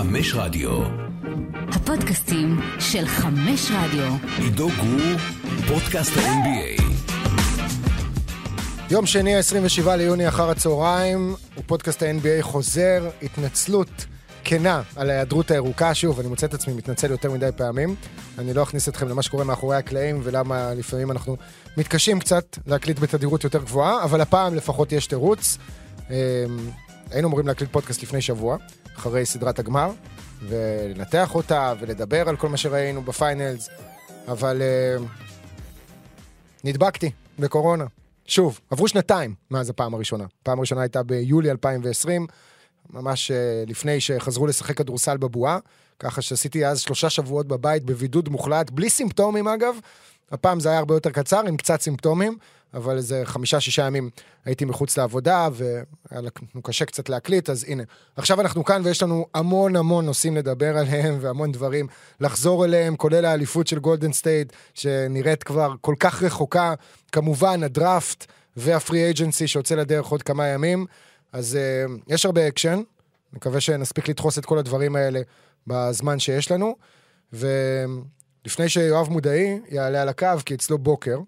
חמש רדיו. הפודקאסטים של חמש רדיו. עידו גור, פודקאסט ה-NBA. יום שני, 27 ליוני אחר הצהריים, ופודקאסט ה-NBA חוזר, התנצלות כנה על ההיעדרות הירוקה. שוב, אני מוצא את עצמי מתנצל יותר מדי פעמים. אני לא אכניס אתכם למה שקורה מאחורי הקלעים ולמה לפעמים אנחנו מתקשים קצת להקליט בתדירות יותר גבוהה, אבל הפעם לפחות יש תירוץ. אמ, היינו אמורים להקליט פודקאסט לפני שבוע, אחרי סדרת הגמר, ולנתח אותה ולדבר על כל מה שראינו בפיינלס, אבל uh, נדבקתי בקורונה. שוב, עברו שנתיים מאז הפעם הראשונה. הפעם הראשונה הייתה ביולי 2020, ממש uh, לפני שחזרו לשחק כדורסל בבועה, ככה שעשיתי אז שלושה שבועות בבית בבידוד מוחלט, בלי סימפטומים אגב. הפעם זה היה הרבה יותר קצר, עם קצת סימפטומים. אבל איזה חמישה-שישה ימים הייתי מחוץ לעבודה, והיה לנו קשה קצת להקליט, אז הנה. עכשיו אנחנו כאן ויש לנו המון המון נושאים לדבר עליהם, והמון דברים לחזור אליהם, כולל האליפות של גולדן סטייט, שנראית כבר כל כך רחוקה. כמובן, הדראפט וה free agency שיוצא לדרך עוד כמה ימים. אז uh, יש הרבה אקשן, מקווה שנספיק לדחוס את כל הדברים האלה בזמן שיש לנו. ולפני שיואב מודעי יעלה על הקו, כי אצלו בוקר,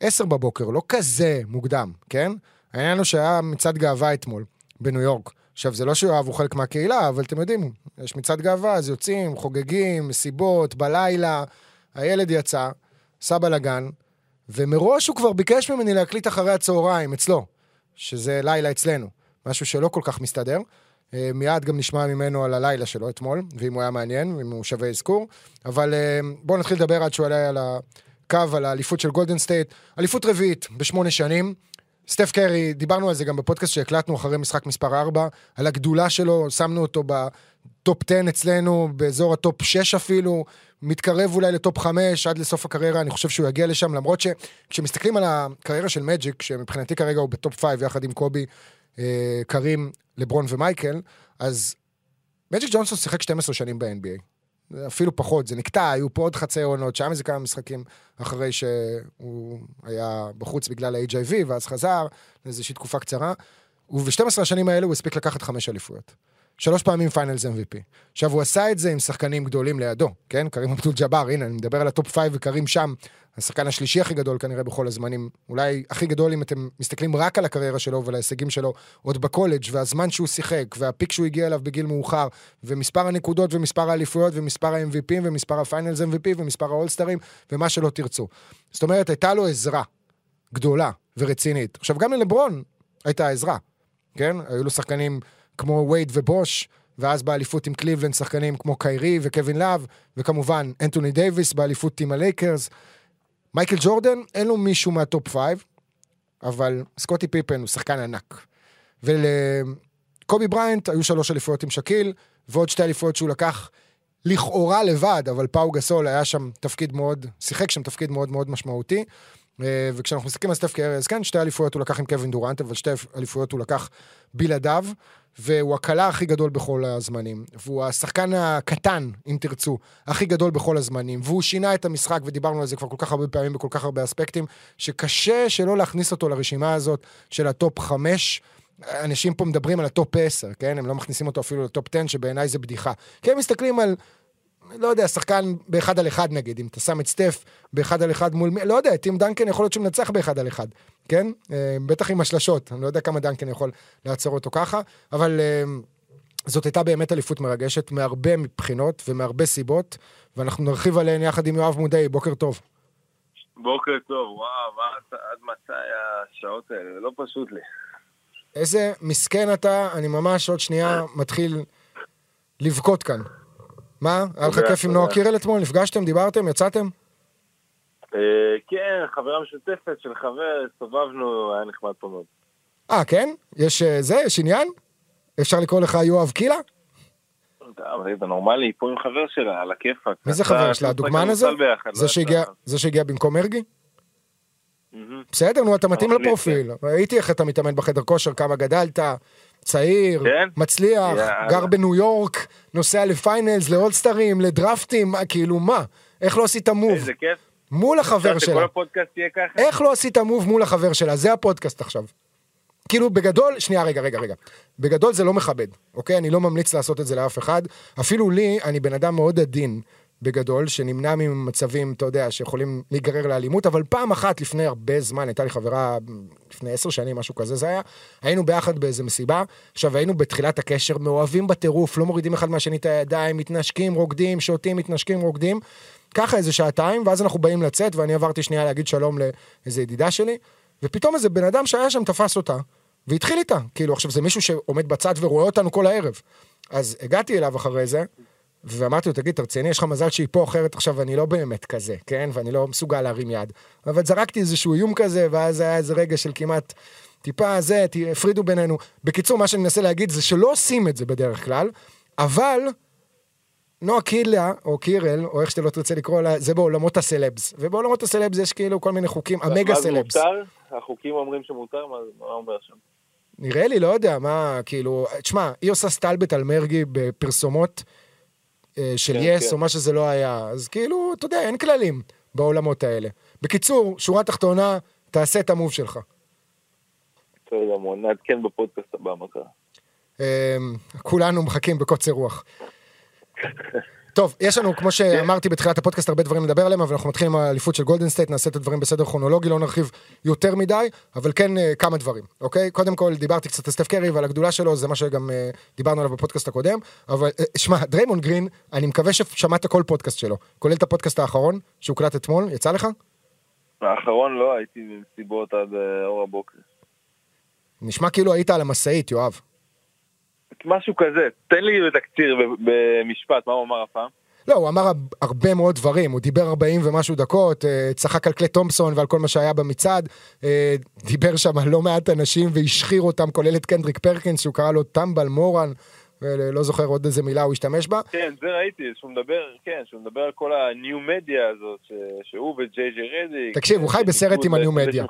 עשר בבוקר, לא כזה מוקדם, כן? העניין הוא שהיה מצעד גאווה אתמול, בניו יורק. עכשיו, זה לא שיואב הוא חלק מהקהילה, אבל אתם יודעים, יש מצעד גאווה, אז יוצאים, חוגגים, מסיבות, בלילה. הילד יצא, עשה בלאגן, ומראש הוא כבר ביקש ממני להקליט אחרי הצהריים, אצלו, שזה לילה אצלנו, משהו שלא כל כך מסתדר. אה, מיד גם נשמע ממנו על הלילה שלו אתמול, ואם הוא היה מעניין, ואם הוא שווה אזכור. אבל אה, בואו נתחיל לדבר עד שהוא עלה על ה... קו על האליפות של גולדן סטייט, אליפות רביעית בשמונה שנים. סטף קרי, דיברנו על זה גם בפודקאסט שהקלטנו אחרי משחק מספר 4, על הגדולה שלו, שמנו אותו ב top 10 אצלנו, באזור ה top 6 אפילו, מתקרב אולי ל top 5 עד לסוף הקריירה, אני חושב שהוא יגיע לשם, למרות שכשמסתכלים על הקריירה של מג'יק, שמבחינתי כרגע הוא ב top 5 יחד עם קובי, קרים, לברון ומייקל, אז מג'יק ג'ונסון שיחק 12 שנים ב-NBA. אפילו פחות, זה נקטע, היו פה עוד חצי עונות, שם איזה כמה משחקים אחרי שהוא היה בחוץ בגלל ה-HIV, ואז חזר לאיזושהי תקופה קצרה. וב-12 השנים האלה הוא הספיק לקחת חמש אליפויות. שלוש פעמים finals MVP. עכשיו, הוא עשה את זה עם שחקנים גדולים לידו, כן? קרים אבדול ג'אבר, הנה, אני מדבר על ה top five וקרים שם, השחקן השלישי הכי גדול כנראה בכל הזמנים, אולי הכי גדול אם אתם מסתכלים רק על הקריירה שלו ועל ההישגים שלו עוד בקולג' והזמן שהוא שיחק, וה peak שהוא הגיע אליו בגיל מאוחר, ומספר הנקודות ומספר האליפויות ומספר ה-MVP ומספר ה finals MVP ומספר האולסטרים ומה שלא תרצו. זאת אומרת, הייתה לו עזרה גדולה ורצינית. עכשיו, גם ללברון הייתה עזרה, כן? היו לו שחקנים... כמו וייד ובוש, ואז באליפות עם קליבלנד שחקנים כמו קיירי וקווין לאב, וכמובן אנטוני דייוויס באליפות עם הלייקרס. מייקל ג'ורדן, אין לו מישהו מה top five, אבל סקוטי פיפן הוא שחקן ענק. ולקובי בריינט היו שלוש אליפויות עם שקיל, ועוד שתי אליפויות שהוא לקח לכאורה לבד, אבל פאו גסול היה שם תפקיד מאוד, שיחק שם תפקיד מאוד מאוד משמעותי. וכשאנחנו מסתכלים על סטף קרי, אז כן, שתי אליפויות הוא לקח עם קווין דורנט, אבל שתי אליפויות הוא לקח בלעדיו. והוא הקלע הכי גדול בכל הזמנים, והוא השחקן הקטן, אם תרצו, הכי גדול בכל הזמנים, והוא שינה את המשחק, ודיברנו על זה כבר כל כך הרבה פעמים בכל כך הרבה אספקטים, שקשה שלא להכניס אותו לרשימה הזאת של ה top חמש. אנשים פה מדברים על ה top 10, כן? הם לא מכניסים אותו אפילו ל top 10, שבעיניי זה בדיחה. כי הם מסתכלים על לא יודע, שחקן באחד על אחד נגיד, אם אתה שם את סטף באחד על אחד מול מי, לא יודע, טים דנקן יכול להיות שהוא מנצח באחד על אחד, כן? אה, בטח עם השלשות, אני לא יודע כמה דנקן יכול לעצור אותו ככה, אבל אה, זאת הייתה באמת אליפות מרגשת מהרבה מבחינות ומהרבה סיבות, ואנחנו נרחיב עליהן יחד עם יואב מודעי, בוקר טוב. בוקר טוב, וואו, עד מתי השעות האלה? לא פשוט לי. איזה מסכן אתה, אני ממש עוד שנייה מתחיל לבכות כאן. מה? היה לך כיף עם נועה קירל אתמול? נפגשתם? דיברתם? יצאתם? אה, כן, חברה משותפת של חבר, הסתובבנו, היה נחמד פה מאוד. אה, כן? יש אה, זה? יש עניין? אפשר לקרוא לך יואב קילה? זה נורמלי, פה עם חבר שלה, על הכיפאק. מי זה חבר שלה? הדוגמן הזה? לא זה שהגיע במקום מרגי? בסדר, נו, אתה מתאים לפרופיל. ראיתי איך אתה מתאמן בחדר כושר, כמה גדלת, צעיר, כן? מצליח, יאללה. גר בניו יורק, נוסע לפיינלס, לאולסטרים, לדרפטים, כאילו מה? איך לא עשית מוב? איזה כיף. מול החבר שלה. שכל הפודקאסט יהיה ככה? איך לא עשית מוב מול החבר שלה? זה הפודקאסט עכשיו. כאילו בגדול, שנייה, רגע, רגע, רגע. בגדול זה לא מכבד, אוקיי? אני לא ממליץ לעשות את זה לאף אחד. אפילו לי, אני בן אדם מאוד עדין. בגדול, שנמנע ממצבים, אתה יודע, שיכולים להיגרר לאלימות, אבל פעם אחת לפני הרבה זמן, הייתה לי חברה, לפני עשר שנים, משהו כזה זה היה, היינו ביחד באיזה מסיבה, עכשיו היינו בתחילת הקשר, מאוהבים בטירוף, לא מורידים אחד מהשני את הידיים, מתנשקים, רוקדים, שותים, מתנשקים, רוקדים, ככה איזה שעתיים, ואז אנחנו באים לצאת, ואני עברתי שנייה להגיד שלום לאיזה ידידה שלי, ופתאום איזה בן אדם שהיה שם תפס אותה, והתחיל איתה, כאילו עכשיו זה מישהו שעומד בצד ורואה אותנו כל הערב. אז הגעתי אליו אחרי זה, ואמרתי לו, תגיד, אתה רציני, יש לך מזל שהיא פה, אחרת עכשיו אני לא באמת כזה, כן? ואני לא מסוגל להרים יד. אבל זרקתי איזשהו איום כזה, ואז היה איזה רגע של כמעט טיפה זה, הפרידו בינינו. בקיצור, מה שאני מנסה להגיד זה שלא עושים את זה בדרך כלל, אבל נועה קילה, או קירל, או איך שאתה לא תרצה לקרוא לה, זה בעולמות הסלבס. ובעולמות הסלבס יש כאילו כל מיני חוקים, המגה סלבס. מה זה מותר? החוקים אומרים שמותר? מה מה אומר שם? נראה לי, לא יודע, מה, כאילו, תשמע, היא עושה סטלבט על מרגי בפרסומות. אה, של כן, יס, כן. או מה שזה לא היה. אז כאילו, אתה יודע, אין כללים בעולמות האלה. בקיצור, שורה תחתונה, תעשה את ה move שלך. בסדר גמור, נעדכן בפודקאסט הבא מה קרה. אה, כולנו מחכים בקוצר רוח. טוב, יש לנו, כמו שאמרתי בתחילת הפודקאסט, הרבה דברים לדבר עליהם, אבל אנחנו מתחילים עם האליפות של גולדן סטייט, נעשה את הדברים בסדר כרונולוגי, לא נרחיב יותר מדי, אבל כן אה, כמה דברים, אוקיי? קודם כל, דיברתי קצת על סטף קרי ועל הגדולה שלו, זה מה שגם אה, דיברנו עליו בפודקאסט הקודם, אבל אה, שמע, דריימון גרין, אני מקווה ששמעת כל פודקאסט שלו, כולל את הפודקאסט האחרון, שהוקלט אתמול, יצא לך? האחרון לא, הייתי במסיבות עד אור הבוקר. נשמע כאילו היית על המשאית, יואב. משהו כזה, תן לי בתקציר, ב- במשפט, מה הוא אמר הפעם? לא, הוא אמר הרבה מאוד דברים, הוא דיבר 40 ומשהו דקות, אה, צחק על קלי תומפסון ועל כל מה שהיה במצעד, אה, דיבר שם על לא מעט אנשים והשחיר אותם, כולל את קנדריק פרקינס, שהוא קרא לו טמבל מורן, ולא זוכר עוד איזה מילה הוא השתמש בה. כן, זה ראיתי, שהוא מדבר, כן, שהוא מדבר על כל הניו מדיה הזאת, ש- שהוא וג'יי ג'יי רדיק. תקשיב, הוא חי בסרט עם הניו מדיה.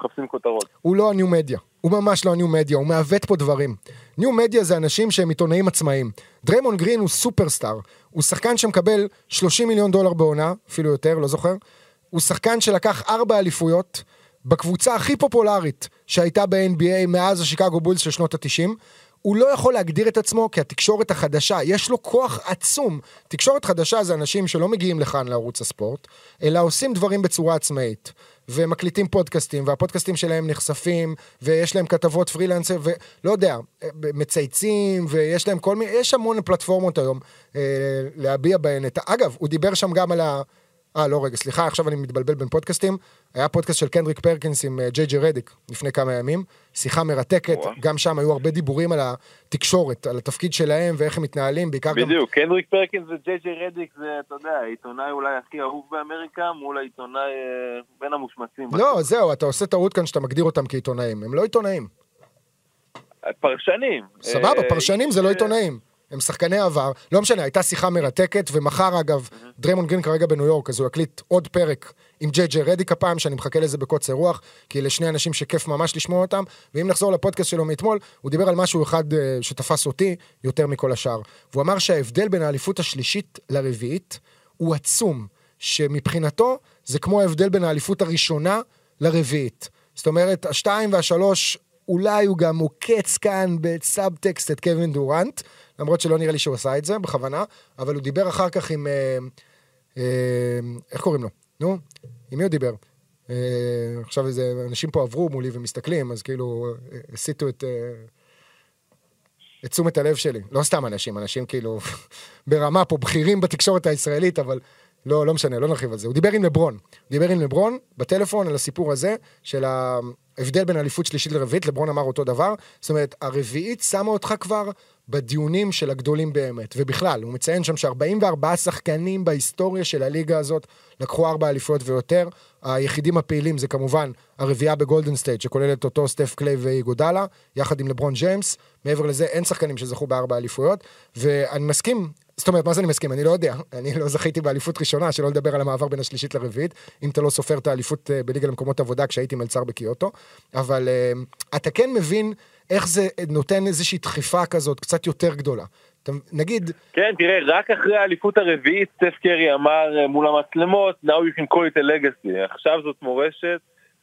הוא לא הניו מדיה, הוא ממש לא הניו מדיה, הוא מעוות פה דברים. ניו מדיה זה אנשים שהם עיתונאים עצמאיים. דריימון גרין הוא סופרסטאר, הוא שחקן שמקבל 30 מיליון דולר בעונה, אפילו יותר, לא זוכר. הוא שחקן שלקח ארבע אליפויות בקבוצה הכי פופולרית שהייתה ב-NBA מאז השיקגו בולס של שנות ה-90. הוא לא יכול להגדיר את עצמו כי התקשורת החדשה, יש לו כוח עצום. תקשורת חדשה זה אנשים שלא מגיעים לכאן לערוץ הספורט, אלא עושים דברים בצורה עצמאית. ומקליטים פודקאסטים, והפודקאסטים שלהם נחשפים, ויש להם כתבות פרילנסר, ולא יודע, מצייצים, ויש להם כל מיני, יש המון פלטפורמות היום אה, להביע בהן את ה... אגב, הוא דיבר שם גם על ה... אה, לא, רגע, סליחה, עכשיו אני מתבלבל בין פודקאסטים. היה פודקאסט של קנדריק פרקינס עם אה, ג'יי ג'י רדיק לפני כמה ימים. שיחה מרתקת, וואו. גם שם היו הרבה דיבורים על התקשורת, על התפקיד שלהם ואיך הם מתנהלים, בעיקר גם... בדיוק, קנדריק פרקינס וג'יי ג'יי רדיק זה, אתה יודע, העיתונאי אולי הכי אהוב באמריקה, מול העיתונאי אה, בין המושמצים. לא, זהו, אתה עושה טעות כאן שאתה מגדיר אותם כעיתונאים. הם לא עיתונאים. פרשנים. סבבה, אה, פרשנים זה לא עיתונאים. הם שחקני עבר, לא משנה, הייתה שיחה מרתקת, ומחר אגב, דריימון גרין כרגע בניו יורק, אז הוא יקליט עוד פרק עם ג'יי ג'יי רדיק הפעם, שאני מחכה לזה בקוצר רוח, כי אלה שני אנשים שכיף ממש לשמוע אותם, ואם נחזור לפודקאסט שלו מאתמול, הוא דיבר על משהו אחד אה, שתפס אותי יותר מכל השאר. והוא אמר שההבדל בין האליפות השלישית לרביעית הוא עצום, שמבחינתו זה כמו ההבדל בין האליפות הראשונה לרביעית. זאת אומרת, השתיים והשלוש אולי הוא גם עוקץ כאן בסאבטקסט את קווין דורנט, למרות שלא נראה לי שהוא עשה את זה בכוונה, אבל הוא דיבר אחר כך עם... אה, אה, איך קוראים לו? נו, עם מי הוא דיבר? אה, עכשיו איזה אנשים פה עברו מולי ומסתכלים, אז כאילו הסיטו את... את תשומת הלב שלי. לא סתם אנשים, אנשים כאילו ברמה פה בכירים בתקשורת הישראלית, אבל לא, לא משנה, לא נרחיב על זה. הוא דיבר עם לברון. הוא דיבר עם לברון בטלפון על הסיפור הזה של ההבדל בין אליפות שלישית לרביעית, לברון אמר אותו דבר. זאת אומרת, הרביעית שמה אותך כבר בדיונים של הגדולים באמת. ובכלל, הוא מציין שם ש-44 שחקנים בהיסטוריה של הליגה הזאת לקחו ארבע אליפויות ויותר. היחידים הפעילים זה כמובן הרביעייה בגולדן סטייט, שכוללת אותו סטף, קליי ואיגודלה, יחד עם לברון ג'יימס. מעבר לזה, אין שחקנים שזכו בארבע אליפויות. ואני מסכים, זאת אומרת, מה זה אני מסכים? אני לא יודע. אני לא זכיתי באליפות ראשונה, שלא לדבר על המעבר בין השלישית לרביעית, אם אתה לא סופר את האליפות אה, בליגה למקומות עבודה כשהייתי מלצר בקיוטו. אבל אה, אתה כן מבין איך זה נותן איזושהי דחיפה כזאת, קצת יותר גדולה. אתה, נגיד, כן, תראה, רק אחרי האליפות הרביעית, סטף קרי אמר אה, מול המצלמות, now you can call it a legacy. עכשיו זאת מורשת,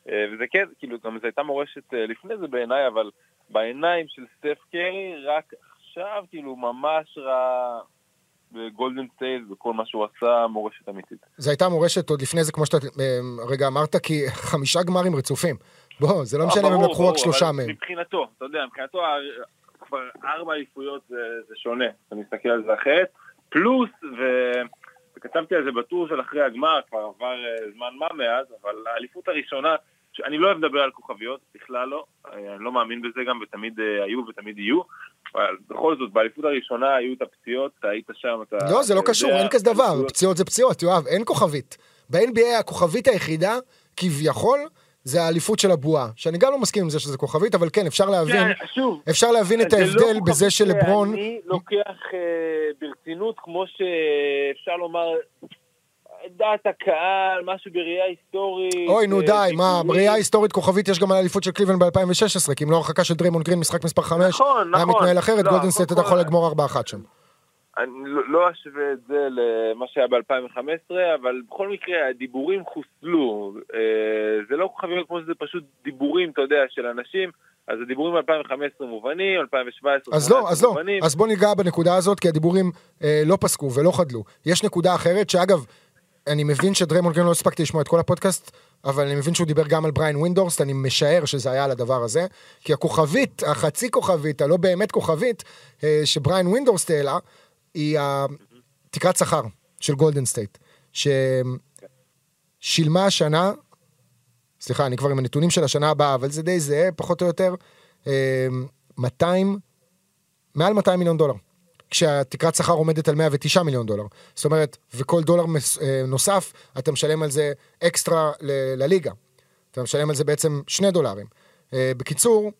אה, וזה כן, כאילו, גם זו הייתה מורשת אה, לפני זה בעיניי, אבל בעיניים של סטף קרי, רק עכשיו, כאילו, ממש רע בגולדן סטייל וכל מה שהוא עשה, מורשת אמיתית. זו הייתה מורשת עוד לפני זה, כמו שאתה רגע אמרת, כי חמישה גמרים רצופים. בוא, זה לא משנה אם הם לקחו רק שלושה מהם. מבחינתו, אתה יודע, מבחינתו כבר ארבע אליפויות זה, זה שונה, אתה מסתכל על זה אחרת. פלוס, ו... וכתבתי על זה בטור של אחרי הגמר, כבר עבר אה, זמן מה מאז, אבל האליפות הראשונה, אני לא אוהב לדבר על כוכביות, בכלל לא, אה, אני לא מאמין בזה גם, ותמיד אה, היו ותמיד יהיו, אבל בכל זאת, באליפות הראשונה היו את הפציעות, אתה היית שם, אתה... לא, זה לא קשור, אין כזה דבר. פציעות זה פציעות, יואב, אין כוכבית. ב-NBA הכוכבית היחידה, כביכול, זה האליפות של הבועה. שאני גם לא מסכים עם זה שזה כוכבית, אבל כן, אפשר להבין, כן, שוב, אפשר להבין את לא ההבדל בזה כוכבית שלברון... שאני לוקח אה, ברצינות, כמו שאפשר לומר, דעת הקהל, משהו בראייה היסטורית. אוי, נו אה, די, מה. בראייה היסטורית כוכבית יש גם על האליפות של קליבלנד ב-2016, כי אם לא הרחקה של דריימונד גרין, משחק מספר 5, נכון, היה נכון. מתנהל אחרת, לא, קודם הייתה יכולה כל- לגמור 4-1 שם. אני לא לא אשווה את זה למה שהיה ב-2015, אבל בכל מקרה, הדיבורים חוסלו. אה, זה לא כוכביות כמו שזה פשוט דיבורים, אתה יודע, של אנשים. אז הדיבורים ב-2015 מובנים, 2017 אז לא, אז לא, מובנים. אז בוא ניגע בנקודה הזאת, כי הדיבורים אה, לא פסקו ולא חדלו. יש נקודה אחרת, שאגב, אני מבין שדריימונד גרין לא הספקתי לשמוע את כל הפודקאסט, אבל אני מבין שהוא דיבר גם על בריין ווינדורסט, אני משער שזה היה על הדבר הזה, כי הכוכבית, החצי כוכבית, הלא באמת כוכבית, אה, שבריין ווינדורסט העלה, היא התקרת שכר של גולדן סטייט, ששילמה השנה, סליחה, אני כבר עם הנתונים של השנה הבאה, אבל זה די זהה, פחות או יותר, אה, 200, מעל 200 מיליון דולר. כשהתקרת שכר עומדת על 109 מיליון דולר. זאת אומרת, וכל דולר מס, אה, נוסף, אתה משלם על זה אקסטרה ל- לליגה. אתה משלם על זה בעצם שני דולרים. אה, בקיצור,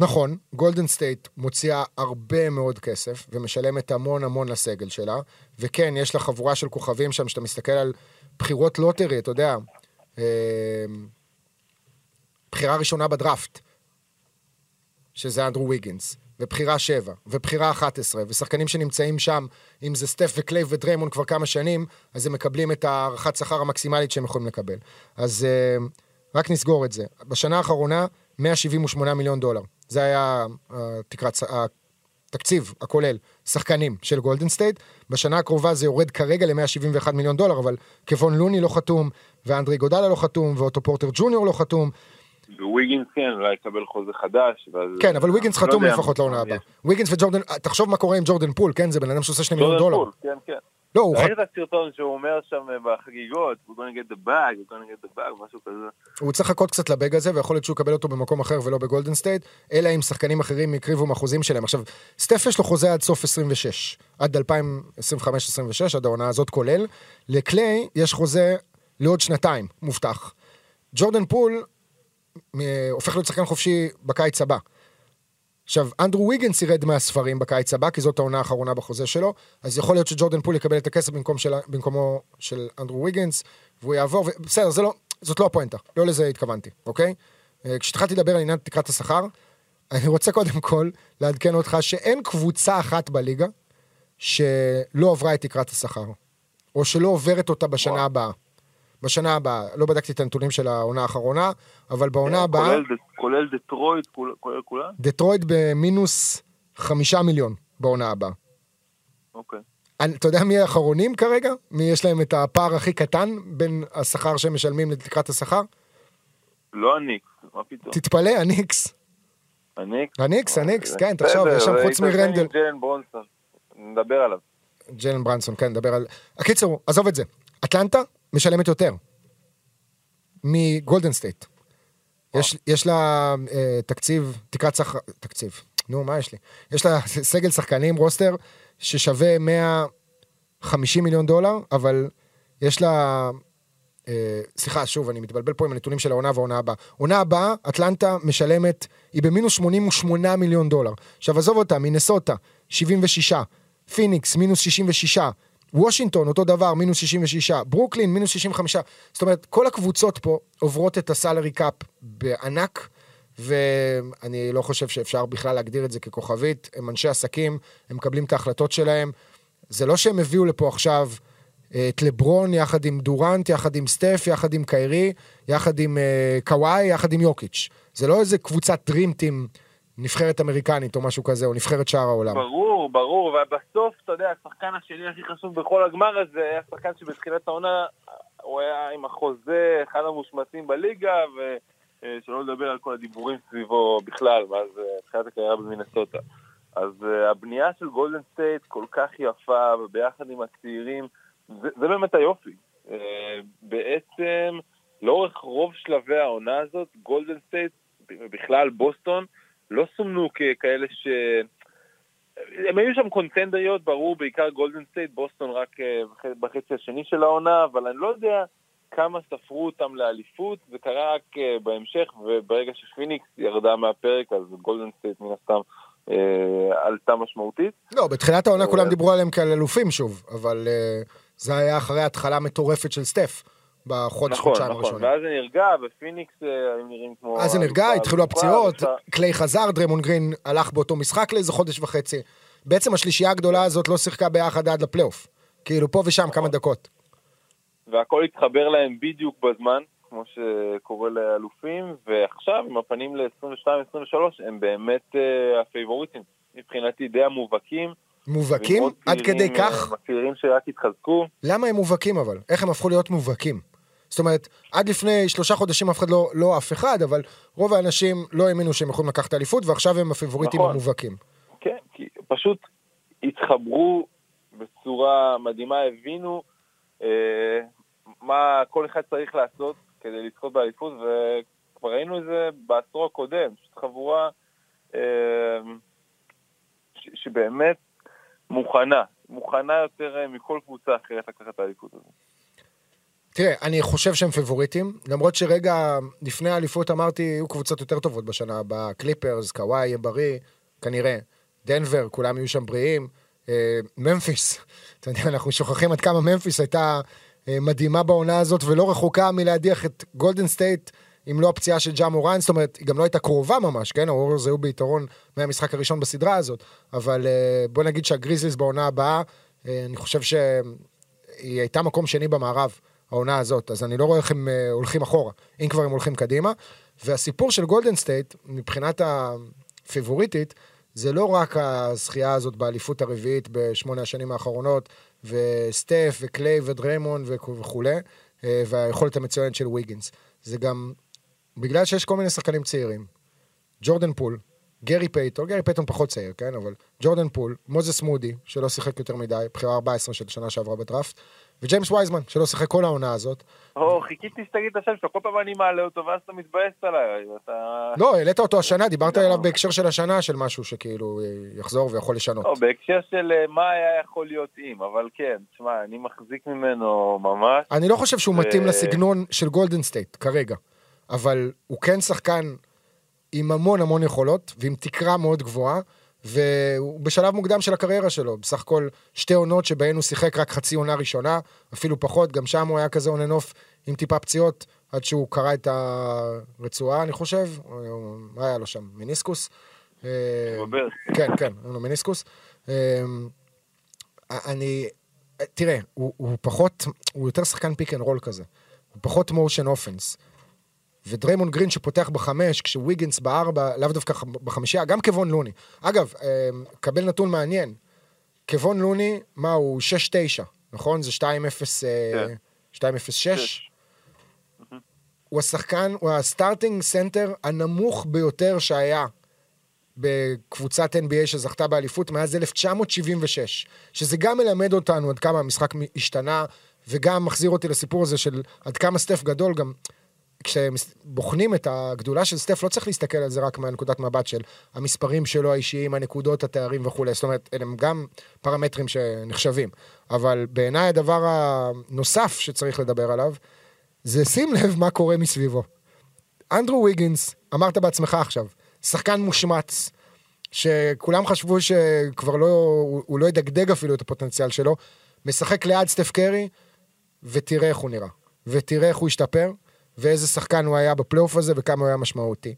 נכון, גולדן סטייט מוציאה הרבה מאוד כסף ומשלמת המון המון לסגל שלה, וכן, יש לה חבורה של כוכבים שם, שאתה מסתכל על בחירות לוטרי, אתה יודע, אה, בחירה ראשונה בדראפט, שזה אנדרו ויגינס, ובחירה 7, ובחירה 11, ושחקנים שנמצאים שם, אם זה סטף וקליי ודריימונד כבר כמה שנים, אז הם מקבלים את תקרת שכר המקסימלית שהם יכולים לקבל. אז אה, רק נסגור את זה. בשנה האחרונה, 178 מיליון דולר. זה היה אה, תקרת, התקציב הכולל, שחקנים של גולדן סטייט. בשנה הקרובה זה יורד כרגע ל-171 מיליון דולר, אבל קבון לוני לא חתום, ואנדרה איגודלה לא חתום, ואוטו פורטר ג'וניור לא חתום. וויגינס כן, אולי יקבל חוזה חדש. ואז- כן, אבל ויגינס לא חתום לפחות לעונה. הבאה. ויגינס וג'ורדן, תחשוב מה קורה עם ג'ורדן פול, כן? זה בן אדם שעושה 2 מיליון ג'ורדן דולר. פול, כן, כן. לא, הוא, ראית. את הסרטון שהוא אומר שם אה, בחגיגות, we're gonna get the bag, we're gonna get the bag, משהו כזה. הוא צריך לחכות קצת ל bag הזה, ויכול להיות שהוא יקבל אותו במקום אחר ולא בגולדן סטייט, אלא אם שחקנים אחרים יקריבו מהחוזים שלהם. עכשיו, סטף יש לו חוזה עד סוף 26, עד 2025-26, עד העונה הזאת כולל. לקליי יש חוזה לעוד שנתיים, מובטח. ג'ורדן פול מ- הופך להיות שחקן חופשי בקיץ הבא. עכשיו, אנדרו ויגנס ירד מהספרים בקיץ הבא, כי זאת העונה האחרונה בחוזה שלו, אז יכול להיות שג'ורדן פול יקבל את הכסף במקום של, במקומו של אנדרו ויגנס, והוא יעבור, ו- בסדר, לא, זאת לא הפואנטה, לא לזה התכוונתי, אוקיי? אה, כשהתחלתי לדבר על עניין תקרת השכר, אני רוצה קודם כל לעדכן אותך שאין קבוצה אחת בליגה שלא עברה את תקרת השכר, או שלא עוברת אותה בשנה וואו. הבאה. בשנה הבאה, לא בדקתי את הנתונים של העונה האחרונה, אבל בעונה הבאה... כולל כולל דטרויט, כול- כולל כולם? דטרויט במינוס חמישה מיליון בעונה הבאה. אוקיי. אתה יודע מי האחרונים כרגע? מי יש להם את הפער הכי קטן בין השכר שהם משלמים לתקרת השכר? לא הניקס, מה פתאום? תתפלא, הניקס. הניקס? הניקס, הניקס, כן, בסדר, תחשוב, יש שם חוץ מרנדל. ג'יילן ברונסון, נדבר עליו. ג'יילן ברונסון, כן, נדבר על... הקיצור, עזוב את זה. אטלנטה משלמת יותר מגולדן סטייט. יש, יש לה אה, תקציב, תקרת שכר, תקציב, נו, מה יש לי? יש לה סגל שחקנים, roster, ששווה 150 מיליון דולר, אבל יש לה... אה, סליחה, שוב, אני מתבלבל פה עם הנתונים של העונה והעונה הבאה. עונה הבאה, אטלנטה משלמת, היא במינוס 88 מיליון דולר. עכשיו, עזוב אותה, מינסוטה, 76, פיניקס, מינוס 66, וושינגטון, אותו דבר, מינוס 66, ברוקלין, מינוס 65. זאת אומרת, כל הקבוצות פה עוברות את ה salary cap בענק, ואני לא חושב שאפשר בכלל להגדיר את זה ככוכבית. הם אנשי עסקים, הם מקבלים את ההחלטות שלהם. זה לא שהם הביאו לפה עכשיו אה, את לברון יחד עם דורנט, יחד עם סטף, יחד עם קיירי, יחד עם אה, קוואי, יחד עם יוקיץ'. זה לא איזה קבוצת דרימטים נבחרת אמריקנית או משהו כזה, או נבחרת שער העולם. ברור, ברור, ובסוף, אתה יודע, השחקן השני הכי חשוב בכל הגמר הזה היה שחקן שבתחילת העונה הוא היה עם החוזה, אחד המושמצים בליגה, ושלא לדבר על כל הדיבורים סביבו בכלל, מאז אה, תחילת הקריירה במינסוטה. אז אה, הבנייה של גולדן סטייט כל כך יפה, וביחד עם הצעירים, זה, זה באמת היופי. בעצם, לאורך רוב שלבי העונה הזאת, גולדן סטייט, בכלל בוסטון, לא סומנו ככאלה ש... הם היו שם contenderיות, ברור, בעיקר גולדן סטייט, בוסטון רק אה, בחצי השני של העונה, אבל אני לא יודע כמה ספרו אותם לאליפות, זה קרה רק אה, בהמשך, וברגע שפיניקס ירדה מהפרק, אז גולדן סטייט מן הסתם אה, עלתה משמעותית. לא, בתחילת העונה אה, כולם דיברו עליהם כעל אלופים שוב, אבל אה, זה היה אחרי התחלה מטורפת של סטף. בחודש, נכון, חודשיים נכון, הראשונים. ואז זה נרגע, ופיניקס אה, היו נראים כמו... אז זה נרגע, התחילו הפציעות, אלופה. קליי חזר, דריימונד גרין הלך באותו משחק לאיזה חודש וחצי. בעצם השלישייה הגדולה הזאת לא שיחקה ביחד עד לפלייאוף. כאילו פה ושם כמה דקות. והכל התחבר להם בדיוק בזמן, כמו שקורה לאלופים, ועכשיו, עם הפנים ל-22-23, הם באמת אה, הפייבוריטים. מבחינתי די המובהקים. מובהקים? עד כדי כך? אה, הצעירים שרק התחזקו. למה הם מובהקים אבל? איך הם הפכו להיות מובהקים? זאת אומרת, עד לפני שלושה חודשים אף אחד לא, לא אף אחד, אבל רוב האנשים לא האמינו שהם יכולים לקחת אליפות, ועכשיו הם הפיבוריטים נכון. המובהקים. כן, כי פשוט התחברו בצורה מדהימה, הבינו אה, מה כל אחד צריך לעשות כדי לזכות באליפות, וכבר ראינו את זה בעשור הקודם, פשוט חבורה אה, ש- שבאמת מוכנה, מוכנה יותר אה, מכל קבוצה אחרת לקחת את האליפות הזאת. תראה, אני חושב שהם פייבוריטים, למרות שרגע לפני האליפות אמרתי, יהיו קבוצות יותר טובות בשנה הבאה, קליפרס, קוואי יהיה בריא, כנראה. דנבר, כולם יהיו שם בריאים. אה, ממפיס, אתה יודע, אנחנו שוכחים עד כמה ממפיס הייתה אה, מדהימה בעונה הזאת, ולא רחוקה מלהדיח את גולדן סטייט, אם לא הפציעה של ג'ה מורנט, זאת אומרת, היא גם לא הייתה קרובה ממש, כן? הווריורס היו ביתרון מהמשחק הראשון בסדרה הזאת, אבל אה, בוא נגיד שהגריזליס בעונה הבאה, אה, אני חושב שהיא הייתה מקום שני במערב. העונה הזאת, אז אני לא רואה איך הם אה, הולכים אחורה, אם כבר הם הולכים קדימה. והסיפור של גולדן סטייט, מבחינת הפייבוריטית, זה לא רק הזכייה הזאת באליפות הרביעית בשמונה השנים האחרונות, וסטף וקליי ודריימון וכו- וכולי, אה, והיכולת המצוינת של ויגינס. זה גם בגלל שיש כל מיני שחקנים צעירים. ג'ורדן פול, גרי פייטון, גרי פייטון פחות צעיר, כן? אבל ג'ורדן פול, מוזס מודי, שלא שיחק יותר מדי, בחירה 14 של שנה שעברה בדראפט, וג'יימס וייזמן, שלא שיחק כל העונה הזאת. או, חיכיתי שתגיד את השם שלו, כל פעם אני מעלה אותו, ואז אתה מתבאס עליי, אתה... לא, העלית אותו השנה, דיברת עליו בהקשר של השנה, של משהו שכאילו אה, יחזור ויכול לשנות. לא, בהקשר של אה, מה היה יכול להיות אם, אבל כן, תשמע, אני מחזיק ממנו ממש. אני לא חושב שהוא מתאים לסגנון של גולדן סטייט כרגע, אבל הוא כן שחקן עם המון המון יכולות ועם תקרה מאוד גבוהה, והוא בשלב מוקדם של הקריירה שלו, בסך הכל שתי עונות שבהן הוא שיחק רק חצי עונה ראשונה, אפילו פחות, גם שם הוא היה כזה און אנוף עם טיפה פציעות, עד שהוא קרע את הרצועה, אני חושב, מה היה לו שם? מיניסקוס? אה. כן, כן, היה לו מיניסקוס. אמ, אני, תראה, הוא, הוא פחות, הוא יותר שחקן pick and roll כזה. הוא פחות motion offense. ודריימון גרין שפותח בחמש, כשוויגינס בארבע, לאו דווקא בחמישייה, גם קבון לוני. אגב, אמ, קבל נתון מעניין. קבון לוני, מה, הוא 6-9, נכון? זה 2-0, אה, כן. 2-0-6? הוא השחקן, הוא ה starting center הנמוך ביותר שהיה בקבוצת NBA שזכתה באליפות מאז 1976, שזה גם מלמד אותנו עד כמה המשחק השתנה, וגם מחזיר אותי לסיפור הזה של עד כמה סטף גדול, גם כשבוחנים את הגדולה של סטף, לא צריך להסתכל על זה רק מהנקודת מבט של המספרים שלו האישיים, הנקודות, התארים וכולי, זאת אומרת, אלה הם גם פרמטרים שנחשבים. אבל בעיניי הדבר הנוסף שצריך לדבר עליו, זה שים לב מה קורה מסביבו. אנדרו ויגינס, אמרת בעצמך עכשיו, שחקן מושמץ, שכולם חשבו שכבר לא, הוא, לא ידגדג אפילו את הפוטנציאל שלו, משחק ליד סטף קרי, ותראה איך הוא נראה. ותראה איך הוא השתפר, ואיזה שחקן הוא היה בפלייאוף הזה, וכמה הוא היה משמעותי.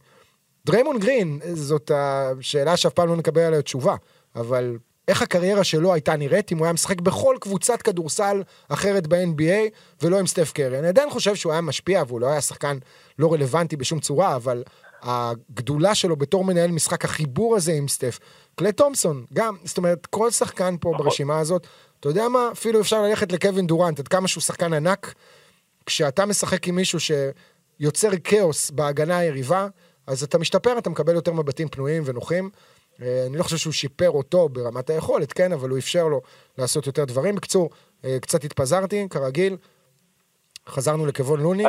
דריימון גרין, זאת השאלה שאף פעם לא נקבל עליה תשובה, אבל איך הקריירה שלו הייתה נראית אם הוא היה משחק בכל קבוצת כדורסל אחרת ב-NBA, ולא עם סטף קרי. אני עדיין חושב שהוא היה משפיע, והוא לא היה שחקן לא רלוונטי בשום צורה, אבל הגדולה שלו בתור מנהל משחק, החיבור הזה עם סטף. קליי תומפסון, גם, זאת אומרת, כל שחקן פה נכון. ברשימה הזאת, אתה יודע מה, אפילו אפשר ללכת לקווין דורנט, עד כמה שהוא שחקן ענק, כשאתה משחק עם מישהו שיוצר כאוס בהגנה היריבה, אז אתה משתפר, אתה מקבל יותר מבטים פנויים ונוחים. אה, אני לא חושב שהוא שיפר אותו ברמת היכולת, כן, אבל הוא אפשר לו לעשות יותר דברים. בקיצור, אה, קצת התפזרתי, כרגיל, חזרנו לקבון לוני.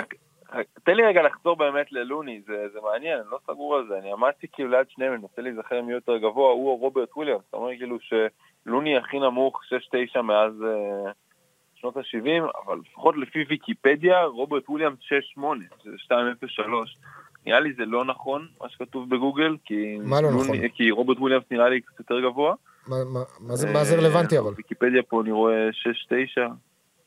תן לי רגע לחזור באמת ללוני, זה, זה מעניין, אני לא סגור על זה, אני עמדתי כאילו ליד שניהם, אני מנסה להיזכר מי יותר גבוה, הוא או רוברט וויליאמס, אתה אומר כאילו שלוני הכי נמוך 6-9 מאז אה, שנות ה-70, אבל לפחות לפי ויקיפדיה, רוברט וויליאמס 6-8, שזה 2-0-3. נראה לי זה לא נכון, מה שכתוב בגוגל, כי, מה לא נכון? כי רוברט וויליאמס נראה לי קצת יותר גבוה. מה- מה- מה זה- מה זה רלוונטי אה, אבל? בוויקיפדיה פה אני רואה 6-9,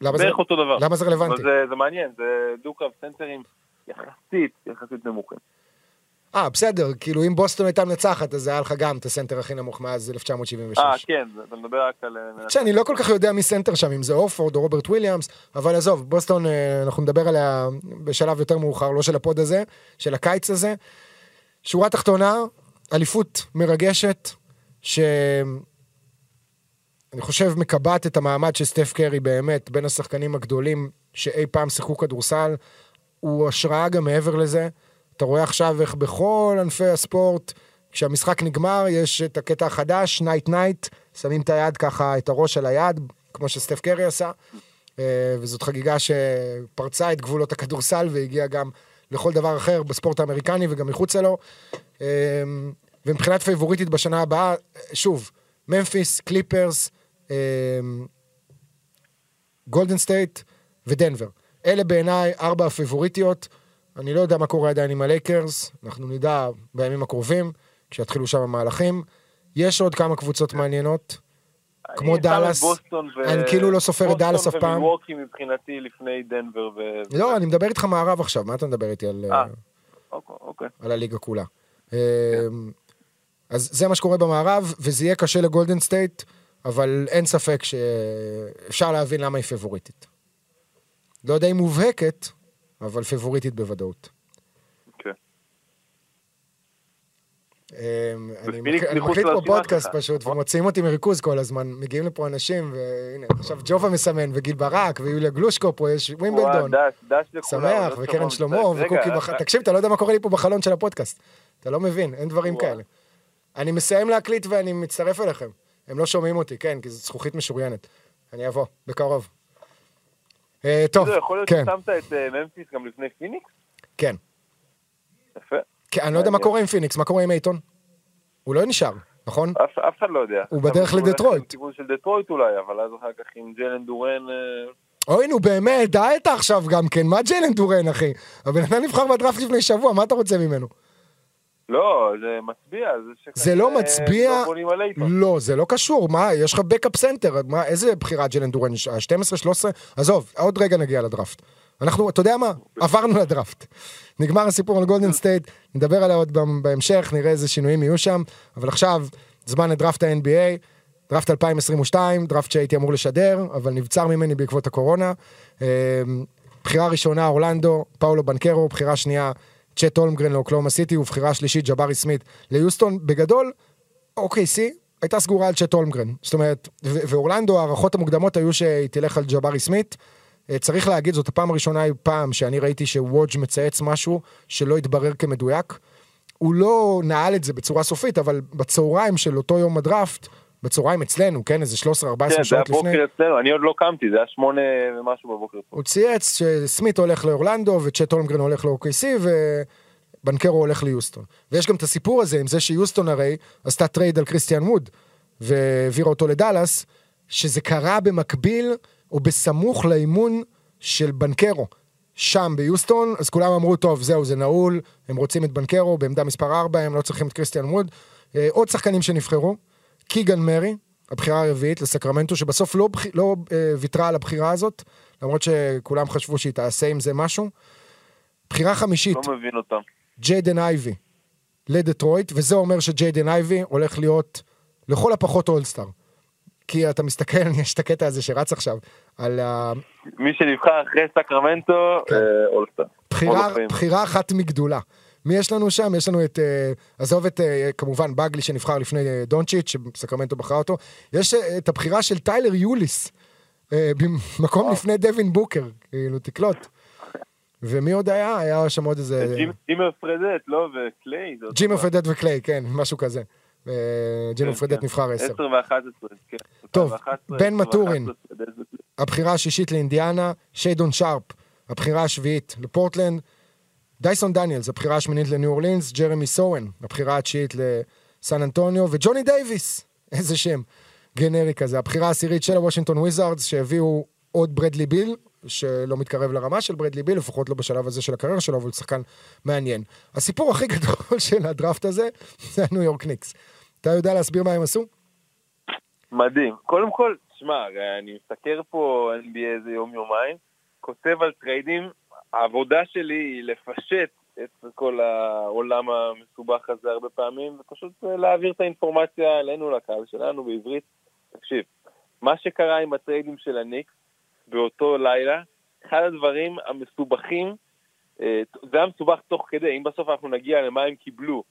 למה זה- אותו דבר. למה זה רלוונטי? זה, זה מעניין, זה דו-קרב סנטרים יחסית, יחסית נמוכים. אה, בסדר, כאילו אם בוסטון הייתה מנצחת, אז היה לך גם את הסנטר הכי נמוך מאז 1976. אה, כן, אתה מדבר רק על... אה, שאני לא כל כך יודע מי סנטר שם, אם זה הורפורד או רוברט וויליאמס, אבל עזוב, בוסטון, אה, אנחנו נדבר עליה בשלב יותר מאוחר, לא של ה pod הזה, של הקיץ הזה. שורה תחתונה, אליפות מרגשת, שאני חושב מקבעת את המעמד של סטף קרי באמת בין השחקנים הגדולים שאי פעם שיחקו כדורסל. הוא השראה גם מעבר לזה. אתה רואה עכשיו איך בכל ענפי הספורט, כשהמשחק נגמר, יש את הקטע החדש, night night, שמים את היד ככה, את הראש על היד, כמו שסטף קרי עשה. אה, וזאת חגיגה שפרצה את גבולות הכדורסל והגיעה גם לכל דבר אחר בספורט האמריקני וגם מחוצה לו. אה, ומבחינת פייבוריטית בשנה הבאה, שוב, ממפיס, קליפרס, אה, גולדן סטייט ודנבר. אלה בעיניי ארבע הפייבוריטיות. אני לא יודע מה קורה עדיין עם הלייקרס, אנחנו נדע בימים הקרובים, כשיתחילו שם המהלכים. יש עוד כמה קבוצות מעניינות. כמו דאלאס, ו... אני כאילו לא סופר את דאלאס אף פעם. בוסטון מבחינתי לפני דנבר ו... לא, אני מדבר איתך מערב עכשיו, מה אתה מדבר איתי על, אה, אוקיי, אוקיי. על הליגה כולה? אמ, אז זה מה שקורה במערב, וזה יהיה קשה לגולדן סטייט, אבל אין ספק שאפשר להבין למה היא פבוריטית. לא יודע אם מובהקת, אבל פבוריטית בוודאות. אוקיי. אמ, אני מקליט פה פודקאסט פשוט? ומוציאים אותי מריכוז כל הזמן. מגיעים לפה אנשים, והנה, עכשיו ג'ובה מסמן, וגיל ברק, ויוליה גלושקו פה, יש ווימבלדון. שמח, וקרן. שלמה, וקוקי רק- בח... תקשיב, אתה לא יודע מה קורה לי פה בחלון של הפודקאסט. אתה לא מבין, אין דברים. כאלה. אני מסיים להקליט ואני מצטרף אליכם. הם לא שומעים אותי, כן, כי זו זכוכית משוריינת. אני אבוא, בקרוב. אה, טוב, כאילו, יכול להיות כן, ששמת את אה, ממפיס גם לפני פיניקס? כן. יפה. כן, אני לא יודע מה. קורה עם פיניקס, מה קורה עם אייטון? הוא לא נשאר, נכון? אף אחד לא יודע. הוא בדרך הולך לדטרויט. לכיוון של דטרויט אולי, אבל אז אחר כך עם ג'יילן דורן... אה, אוי, נו באמת, די אתה עכשיו גם כן, מה ג'יילן דורן, אחי? הבן אדם נבחר בדראפט לפני שבוע, מה אתה רוצה ממנו? לא, זה מצביע. שכנראה זה לא מצביע, לא. לא, זה לא קשור, מה, יש לך backup center, מה, איזה בחירה ג'יילן דורן, ה-12, 13? עזוב, עוד רגע נגיע לדראפט. אנחנו, אתה יודע מה, עברנו לדראפט. נגמר הסיפור על גולדן סטייט, נדבר עליה עוד בהמשך, נראה איזה שינויים יהיו שם, אבל עכשיו, זמן לדראפט ה-NBA, דראפט 2022, דראפט שהייתי אמור לשדר, אבל נבצר ממני בעקבות הקורונה. אה, בחירה ראשונה, אורלנדו, פאולו בנקרו, בחירה שנייה, צ'ט הולמגרן לאוקלהומה סיטי, ובחירה שלישית, ג'בארי סמית ליוסטון. בגדול, OKC הייתה סגורה על צ'ט הולמגרן. זאת אומרת, ואורלנדו, ההערכות המוקדמות היו שהיא תלך על ג'בארי סמית. אה, צריך להגיד, זאת הפעם הראשונה אי פעם שאני ראיתי שווג' מצייץ משהו שלא התברר כמדויק. הוא לא נעל את זה בצורה סופית, אבל בצהריים של אותו יום הדראפט, בצהריים אצלנו, כן, איזה 13-14 כן, זה היה שעות לפני, בוקר אצלנו, אני עוד לא קמתי, זה היה שמונה ומשהו בבוקר. הוא צייץ שסמית הולך לאורלנדו וצ'ט הולמגרן הולך ל-OKC ובנקרו הולך ליוסטון. ויש גם את הסיפור הזה עם זה שיוסטון הרי עשתה טרייד על קריסטיאן ווד והעבירה אותו לדאלאס, שזה קרה במקביל או בסמוך לאימון של בנקרו. שם ביוסטון, אז כולם אמרו, טוב, זהו, זה נעול, הם רוצים את בנקרו בעמדה מספר 4, הם לא צריכים את קריסטיאן ווד. אה, עוד שחקנים שנבחרו, קיגן מרי, הבחירה הרביעית לסקרמנטו, שבסוף לא. לא אה, ויתרה על הבחירה הזאת, למרות שכולם חשבו שהיא תעשה עם זה משהו. בחירה חמישית, לא מבין אותם. ג'יידן אייבי לדטרויט, וזה אומר שג'יידן אייבי הולך להיות לכל הפחות אולסטאר. כי אתה מסתכל, יש את הקטע הזה שרץ עכשיו, על מי שנבחר אחרי סקרמנטו, כן. אה, אולסטאר. Fame. בחירה אחת מגדולה. מי יש לנו שם? יש לנו את, אה, עזוב את, אה, כמובן, בגלי שנבחר לפני אה, דונצ'יץ', שסקרמנטו בחרה אותו. יש את הבחירה של טיילר יוליס, במקום לפני דווין בוקר, כאילו, תקלוט. ומי עוד היה? היה שם עוד איזה... ג'ימר פרדט, לא? וקליי. ג'ימר. פרדט וקליי, כן, משהו כזה. ג'ימר כן, פרדט כן. נבחר עשר. 10 ו-11, כן. טוב, 11, בן מתורין. ו-11, פרדט וקליי. הבחירה השישית לאינדיאנה, שיידון שארפ, הבחירה השביעית לפורטלנד, דייסון דניאלס, הבחירה השמינית לניו אורלינס, ג'רמי סוהאן, הבחירה התשיעית לסן אנטוניו, וג'וני דייוויס, איזה שם גנרי כזה, הבחירה העשירית של הוושינגטון וויזארדס, שהביאו עוד ברדלי ביל, שלא מתקרב לרמה של ברדלי ביל, לפחות לא בשלב הזה של הקריירה שלו, אבל הוא שחקן מעניין. הסיפור הכי גדול של הדראפט הזה, זה הניו יורק ניקס. אתה יודע להסביר מה הם עשו? מדהים. קודם כל, הרי אני מסתכל פה NBA איזה יום-יומיים, כותב על טריידים, העבודה שלי היא לפשט את כל העולם המסובך הזה הרבה פעמים, ופשוט אה, להעביר את האינפורמציה אלינו, לקהל שלנו, בעברית. תקשיב, מה שקרה עם הטריידים של הניקס באותו לילה, אחד הדברים המסובכים, אה, זה היה מסובך תוך כדי, אם בסוף אנחנו נגיע למה הם קיבלו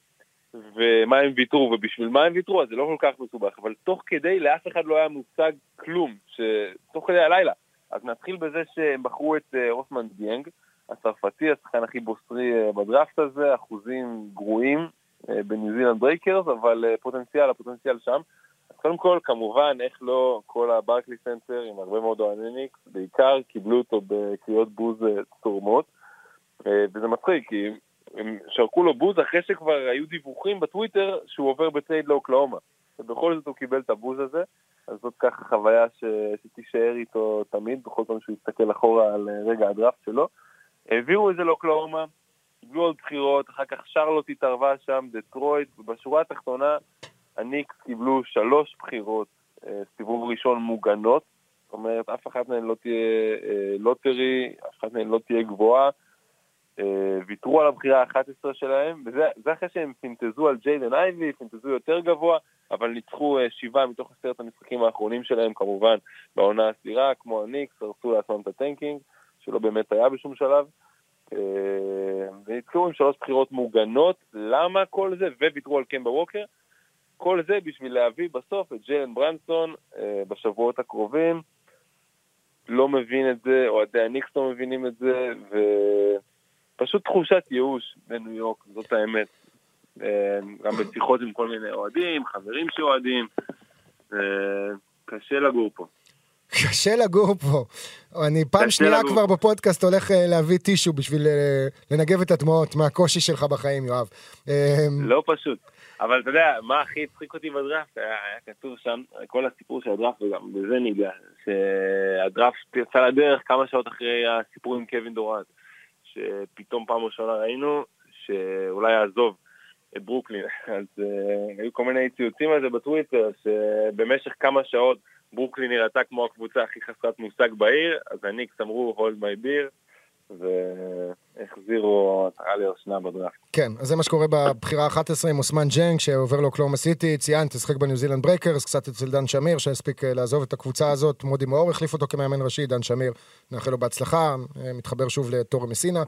ומה הם ויתרו, ובשביל מה הם ויתרו, אז זה לא כל כך מסובך, אבל תוך כדי לאף אחד לא היה מושג כלום, תוך כדי הלילה. אז נתחיל בזה שהם בחרו את אה, אוסמן דיינג, הצרפתי, השחקן הכי בוסרי אה, בדראפט הזה, אחוזים גרועים אה, בניו זילנד ברייקרס, אבל אה, פוטנציאל, הפוטנציאל שם. אז קודם כל, כמובן, איך לא, כל הברקלי סנטר עם הרבה מאוד אוהדי ניקס, בעיקר קיבלו אותו בקריאות בוז צורמות, וזה מצחיק, כי הם שרקו לו בוז אחרי שכבר היו דיווחים בטוויטר שהוא עובר בטרייד לאוקלהומה. ובכל זאת הוא קיבל את הבוז הזה, אז זאת ככה חוויה ש... שתישאר איתו תמיד, בכל פעם שהוא יסתכל אחורה על רגע הדראפט שלו. העבירו את זה לאוקלהומה, קיבלו עוד בחירות, אחר כך שרלוט התערבה שם, דטרויט, ובשורה התחתונה הניקס קיבלו שלוש בחירות אה, סיבוב ראשון מוגנות, זאת אומרת, אף אחת מהן לא תהיה אה, לוטרי, אף אחת מהן לא תהיה גבוהה. אה, ויתרו על הבחירה ה-11 שלהם, וזה זה אחרי שהם פינטזו על ג'יידן אייבי, פינטזו יותר גבוה, אבל ניצחו שבעה מתוך עשרת המשחקים האחרונים שלהם, כמובן, בעונה הסדירה, כמו הניקס, הרסו לעצמם את הטנקינג, שלא באמת היה בשום שלב. אה, ונתקעו עם שלוש בחירות מוגנות, למה כל זה? וויתרו על קמבה ווקר. כל זה בשביל להביא בסוף את ג'יילן ברנסון אה, בשבועות הקרובים. לא מבין את זה, אוהדי הניקס לא מבינים את זה, ופשוט תחושת ייאוש בניו יורק, זאת האמת. אה, גם בשיחות עם כל מיני אוהדים, חברים שאוהדים, קשה לגור פה. קשה לגור פה. אני פעם שנייה לגור. כבר בפודקאסט הולך אה, להביא טישו בשביל אה, לנגב את הדמעות מהקושי שלך בחיים, יואב. אה, לא פשוט. אבל אתה יודע, מה הכי הצחיק אותי בדראפט? היה, היה כתוב שם, כל הסיפור של הדראפט, וגם בזה ניגע, שהדראפט יצא לדרך כמה שעות אחרי הסיפור עם קווין דורנט, שפתאום פעם ראשונה ראינו שאולי יעזוב את ברוקלין. אז uh, היו כל מיני ציוצים על זה בטוויטר, שבמשך כמה שעות ברוקלין נראתה כמו הקבוצה הכי חסרת מושג בעיר, אז הניקס אמרו hold my beer, והחזירו עטרה ליושנה בדראפט. כן, אז זה מה שקורה בבחירה ה-11 עם אוסמן דיינג, שעובר לאוקלהומה סיטי, ציינת, ששיחק בניו זילנד ברייקרס, קצת אצל דן שמיר, שהספיק אה, לעזוב את הקבוצה הזאת, מודי מאור החליף אותו כמאמן ראשי, דן שמיר, נאחל לו בהצלחה, אה, מתחבר שוב לטורי מסינה.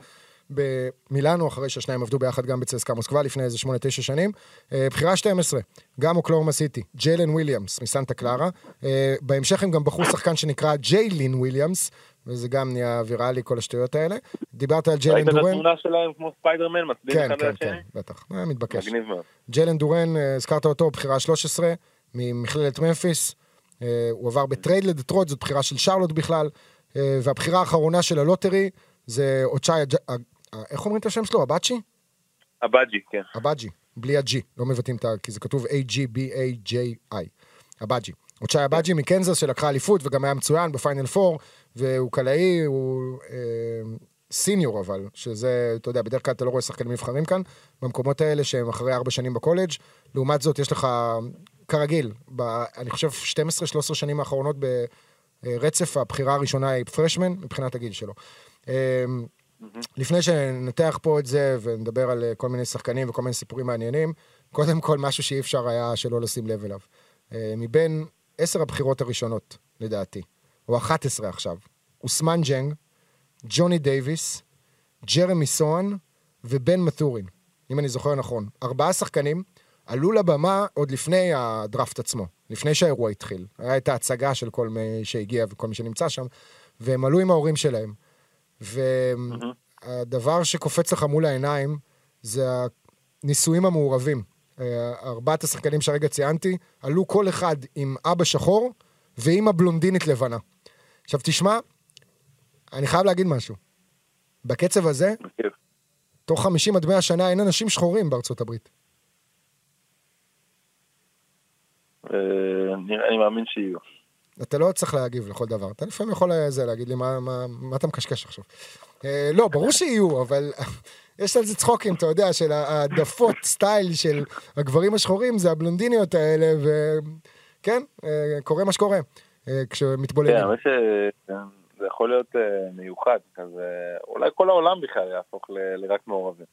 במילאנו, אחרי שהשניים עבדו ביחד גם בצסקה מוסקבה לפני איזה 8-9 שנים. אה, בחירה 12, גם אוקלהומה סיטי, ג'יילן וויליאמס מסנטה קלרה. אה, בהמשך הם גם בחרו שחקן שנקרא ג'יילין וויליאמס, וזה גם נהיה ויראלי, כל השטויות האלה. דיברת על ג'יילן ראית את דורן. התמונה שלהם כמו ספיידרמן, מצביעים כן, אחד כן, על השני? כן, בטח, אה, מתבקש. מגניב מאוד. ג'לן דורן, הזכרת אותו, בחירה 13, ממכללת ממפיס. הוא עבר בטרייד לדטרויט, זאת בחירה של שרלוט בכלל. והבחירה האחרונה של הלוטרי זה אוצ'אי, איך אומרים את השם שלו? אבאצ'י? אבאג'י, כן. אבאג'י, בלי הג'י, לא מבטאים את ה... כי זה כתוב A-G-B-A-J-I. אבאג'י. אוצ'אי אבאג'י מקנזס שלקחה אליפות וגם היה מצוין ב-Final 4, והוא קלעי, הוא אה, senior אבל, שזה, אתה יודע, בדרך כלל אתה לא רואה שחקנים נבחרים כאן, במקומות האלה שהם אחרי ארבע שנים בקולג'. לעומת זאת, יש לך, כרגיל, ב, אני חושב 12-13 שנים האחרונות ברצף, הבחירה הראשונה היא freshman, מבחינת הגיל שלו. אה, לפני שננתח פה את זה ונדבר על אה, כל מיני שחקנים וכל מיני סיפורים מעניינים, קודם כל משהו שאי אפשר היה שלא לשים לב אליו. אה, מבין עשר הבחירות הראשונות, לדעתי, או 11 עכשיו, אוסמן דיינג, ג'וני דייוויס, ג'רמי סוהאן ובן מת'ורין. אם אני זוכר נכון, ארבעה שחקנים עלו לבמה עוד לפני הדראפט עצמו, לפני שהאירוע התחיל. היה את ההצגה של כל מי שהגיע וכל מי שנמצא שם, והם עלו עם ההורים שלהם. והדבר שקופץ לך מול העיניים זה הניסויים המעורבים. אה, ארבעת השחקנים שהרגע ציינתי, עלו כל אחד עם אבא שחור ואימא בלונדינית לבנה. עכשיו תשמע, אני חייב להגיד משהו. בקצב הזה. תוך 50 עד 100 שנה אין אנשים שחורים בארצות הברית. אה, אני מאמין שיהיו. אתה לא צריך להגיב לכל דבר. אתה לפעמים יכול אה, זה, להגיד לי מה, מה, מה אתה מקשקש עכשיו. אה, לא, ברור שיהיו, אבל יש על זה צחוקים, אתה יודע, של העדפות סטייל של הגברים השחורים, זה הבלונדיניות האלה, וכן, אה, קורה מה שקורה. אה, כן, כשמתבוללים. האמת שזה יכול להיות אה, מיוחד, כזה, אולי כל העולם בכלל יהפוך לרק מעורבים.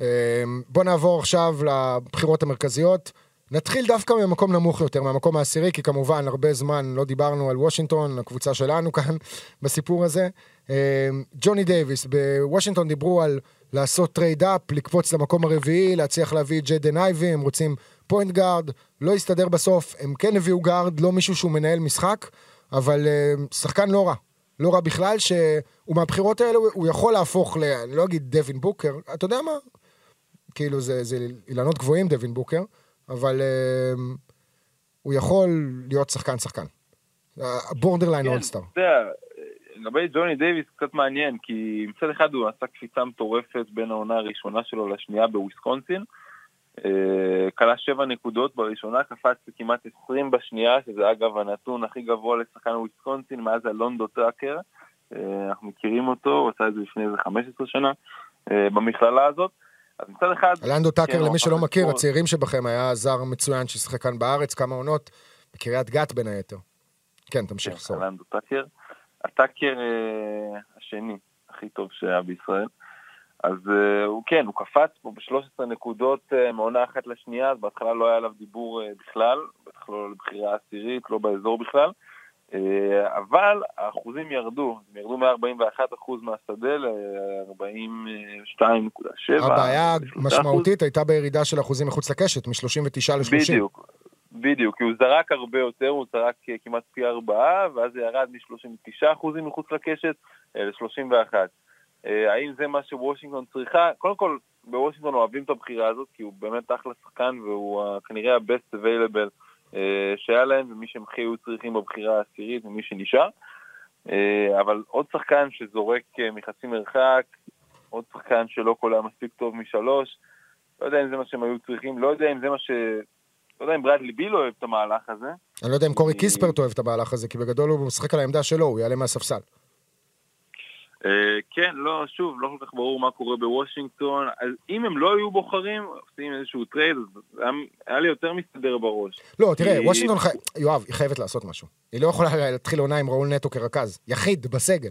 אה, בוא נעבור עכשיו לבחירות המרכזיות. נתחיל דווקא ממקום נמוך יותר, מהמקום העשירי, כי כמובן הרבה זמן לא דיברנו על וושינגטון, הקבוצה שלנו כאן בסיפור הזה. אה, ג'וני דייוויס, בוושינגטון דיברו על לעשות trade up, לקפוץ למקום הרביעי, להצליח להביא את ג'יידן אייבי, הם רוצים point guard, לא הסתדר בסוף, הם כן הביאו גארד, לא מישהו שהוא מנהל משחק, אבל אה, שחקן לא רע. לא רע בכלל, שהוא מהבחירות האלה, הוא יכול להפוך ל... אני לא אגיד דווין בוקר, אתה יודע מה? כאילו זה, זה אילנות גבוהים דווין בוקר, אבל אה, הוא יכול להיות שחקן שחקן. borderline כן, all-star. אתה יודע, לגבי ג'וני דייוויס קצת מעניין, כי מצד אחד הוא עשה קפיצה מטורפת בין העונה הראשונה שלו לשנייה בוויסקונסין. אה, קלע שבע נקודות בראשונה, קפץ לכמעט 20 בשנייה, שזה אגב הנתון הכי גבוה לשחקן וויסקונסין מאז אלנדו טאקר. אה, אנחנו מכירים אותו, הוא עשה את זה לפני איזה 15 שנה במכללה הזאת. אז מצד אחד... אלנדו טאקר, כן, למי שלא מכיר, הצעירים שבכם, היה זר מצוין ששיחק כאן בארץ, כמה עונות, בקריית גת בין היתר. כן, תמשיך, סורי. לנדו טאקר. הטאקר אה, השני הכי טוב שהיה בישראל. אז אה, הוא כן, הוא קפץ פה ב-13 נקודות אה, מעונה אחת לשנייה, אז בהתחלה לא היה עליו דיבור בכלל, בטח לא לבחירה עשירית, לא באזור בכלל. אה, אבל האחוזים ירדו, הם ירדו מ-41% מהשדה ל-42.7. הבעיה המשמעותית הייתה בירידה של אחוזים מחוץ לקשת, מ-39 ל-30. בדיוק, בדיוק, כי הוא זרק הרבה יותר, הוא זרק כמעט פי ארבעה, ואז זה ירד מ-39% מחוץ לקשת אה, ל-31. אה, האם זה מה שוושינגטון צריכה? קודם כל, בוושינגטון אוהבים את הבחירה הזאת, כי הוא באמת אחלה שחקן, והוא אה, כנראה ה-best available שהיה להם, ומי שהם הכי היו צריכים בבחירה העשירית, ומי שנשאר. אה, אבל עוד שחקן שזורק אה, מחצי מרחק, עוד שחקן שלא קולע מספיק טוב משלוש, לא יודע אם זה מה שהם היו צריכים, לא יודע אם זה מה ש... לא יודע אם ברדלי ביל אוהב את המהלך הזה. אני לא יודע אם קורי קיספרט אוהב את המהלך הזה, כי בגדול הוא משחק על העמדה שלו, הוא יעלה מהספסל. אה, כן, לא, שוב, לא כל כך ברור מה קורה בוושינגטון. אז אם הם לא היו בוחרים, עושים איזשהו טרייד, אז היה- לי יותר מסתדר בראש. לא, תראה, וושינגטון. יואב, היא חייבת לעשות משהו. היא לא יכולה להתחיל עונה עם ראול נטו כרכז. יחיד, בסגל.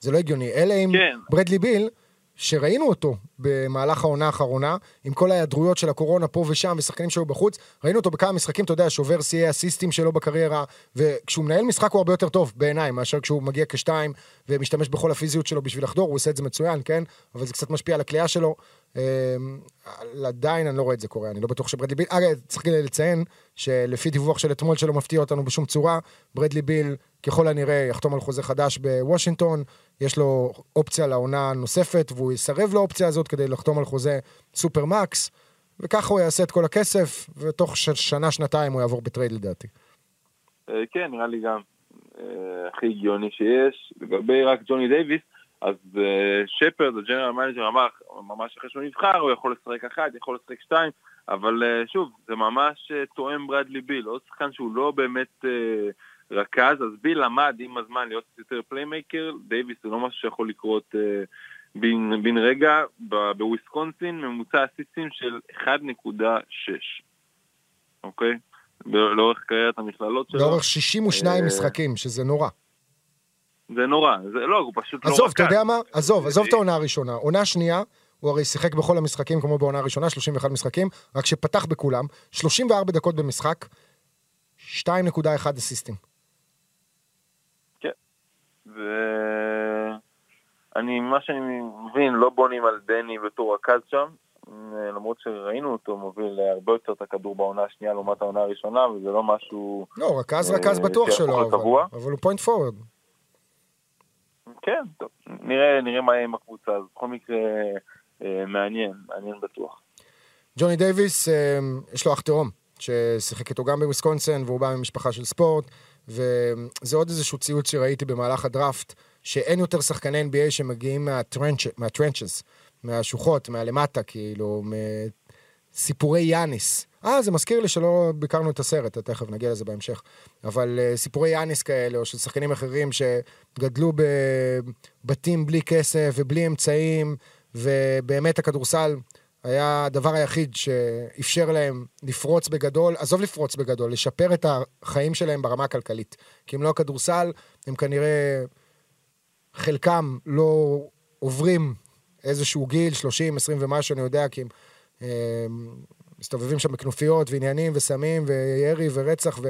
זה לא הגיוני. אלא עם כן. ברדלי ביל, שראינו אותו במהלך העונה האחרונה, עם כל ההיעדרויות של הקורונה פה ושם, ושחקנים שהיו בחוץ, ראינו אותו בכמה משחקים, אתה יודע, שובר שיאי אסיסטים שלו בקריירה, וכשהוא מנהל משחק הוא הרבה יותר טוב בעיניי, מאשר כשהוא מגיע כשתיים, ומשתמש בכל הפיזיות שלו בשביל לחדור, הוא עושה את זה מצוין, כן? אבל זה קצת משפיע על הקליעה שלו. אמ, עדיין אני לא רואה את זה קורה, אני לא בטוח שברדלי ביל... אגב, צריך לציין שלפי דיווח של אתמול שלא מפתיע אותנו בשום צורה, ברדלי ביל ככל הנראה יחתום על חוזה חדש בוושינגטון, יש לו אופציה לעונה נוספת, והוא יסרב לאופציה הזאת כדי לחתום על חוזה super max, וככה הוא יעשה את כל הכסף, ותוך שנה-שנתיים הוא יעבור בטרייד לדעתי. אה, כן, נראה לי גם אה, הכי הגיוני שיש. לגבי רק ג'וני דייוויס, אז אה, שפרד, ה general manager, אמר, ממש אחרי שהוא נבחר, הוא יכול לשחק אחת, יכול לשחק שתיים, אבל שוב, זה ממש תואם ברדלי ביל, עוד שחקן שהוא לא באמת אה, רכז, אז ביל למד עם הזמן להיות יותר playmaker, דייוויס זה לא משהו שיכול לקרות אה, בן, בן רגע, בוויסקונסין ממוצע אסיסטים של 1.6, אוקיי? ב- לאורך קריירת המכללות שלו. לאורך 62 אה, משחקים, שזה נורא. זה נורא, זה לא, הוא פשוט לא עזוב, אתה רכז. יודע מה? עזוב, זה- עזוב את העונה הראשונה. עונה שנייה, הוא הרי שיחק בכל המשחקים כמו בעונה הראשונה, 31 משחקים, רק שפתח בכולם, 34 דקות במשחק, 2.1 אסיסטים. ואני, מה שאני מבין, לא בונים על דני בתור רכז שם. למרות שראינו אותו מוביל הרבה יותר את הכדור בעונה השנייה לעומת העונה הראשונה, וזה לא משהו... לא, רכז אה, רכז בטוח לקבוע. אבל אבל הוא פוינט פורוורד. כן, טוב, נראה, נראה מה יהיה עם הקבוצה, אז בכל מקרה אה, מעניין, מעניין בטוח. ג'וני דייוויס, אה, יש לו אח תאום, ששיחק איתו גם בוויסקונסין, והוא בא ממשפחה של ספורט, וזה עוד איזשהו ציוץ שראיתי במהלך הדראפט, שאין יותר שחקני NBA שמגיעים מה trench- מה trenches, מהשוחות, מהלמטה, כאילו, מסיפורי יאניס. אה, זה מזכיר לי שלא ביקרנו את הסרט, תכף נגיע לזה בהמשך. אבל uh, סיפורי יאניס כאלה, או של שחקנים אחרים שגדלו בבתים בלי כסף ובלי אמצעים, ובאמת הכדורסל היה הדבר היחיד שאפשר להם לפרוץ בגדול, עזוב לפרוץ בגדול, לשפר את החיים שלהם ברמה הכלכלית. כי אם לא הכדורסל, הם כנראה, חלקם לא עוברים איזשהו גיל, 30, 20 ומשהו, אני יודע, כי הם אה, מסתובבים שם בכנופיות ועניינים וסמים וירי ורצח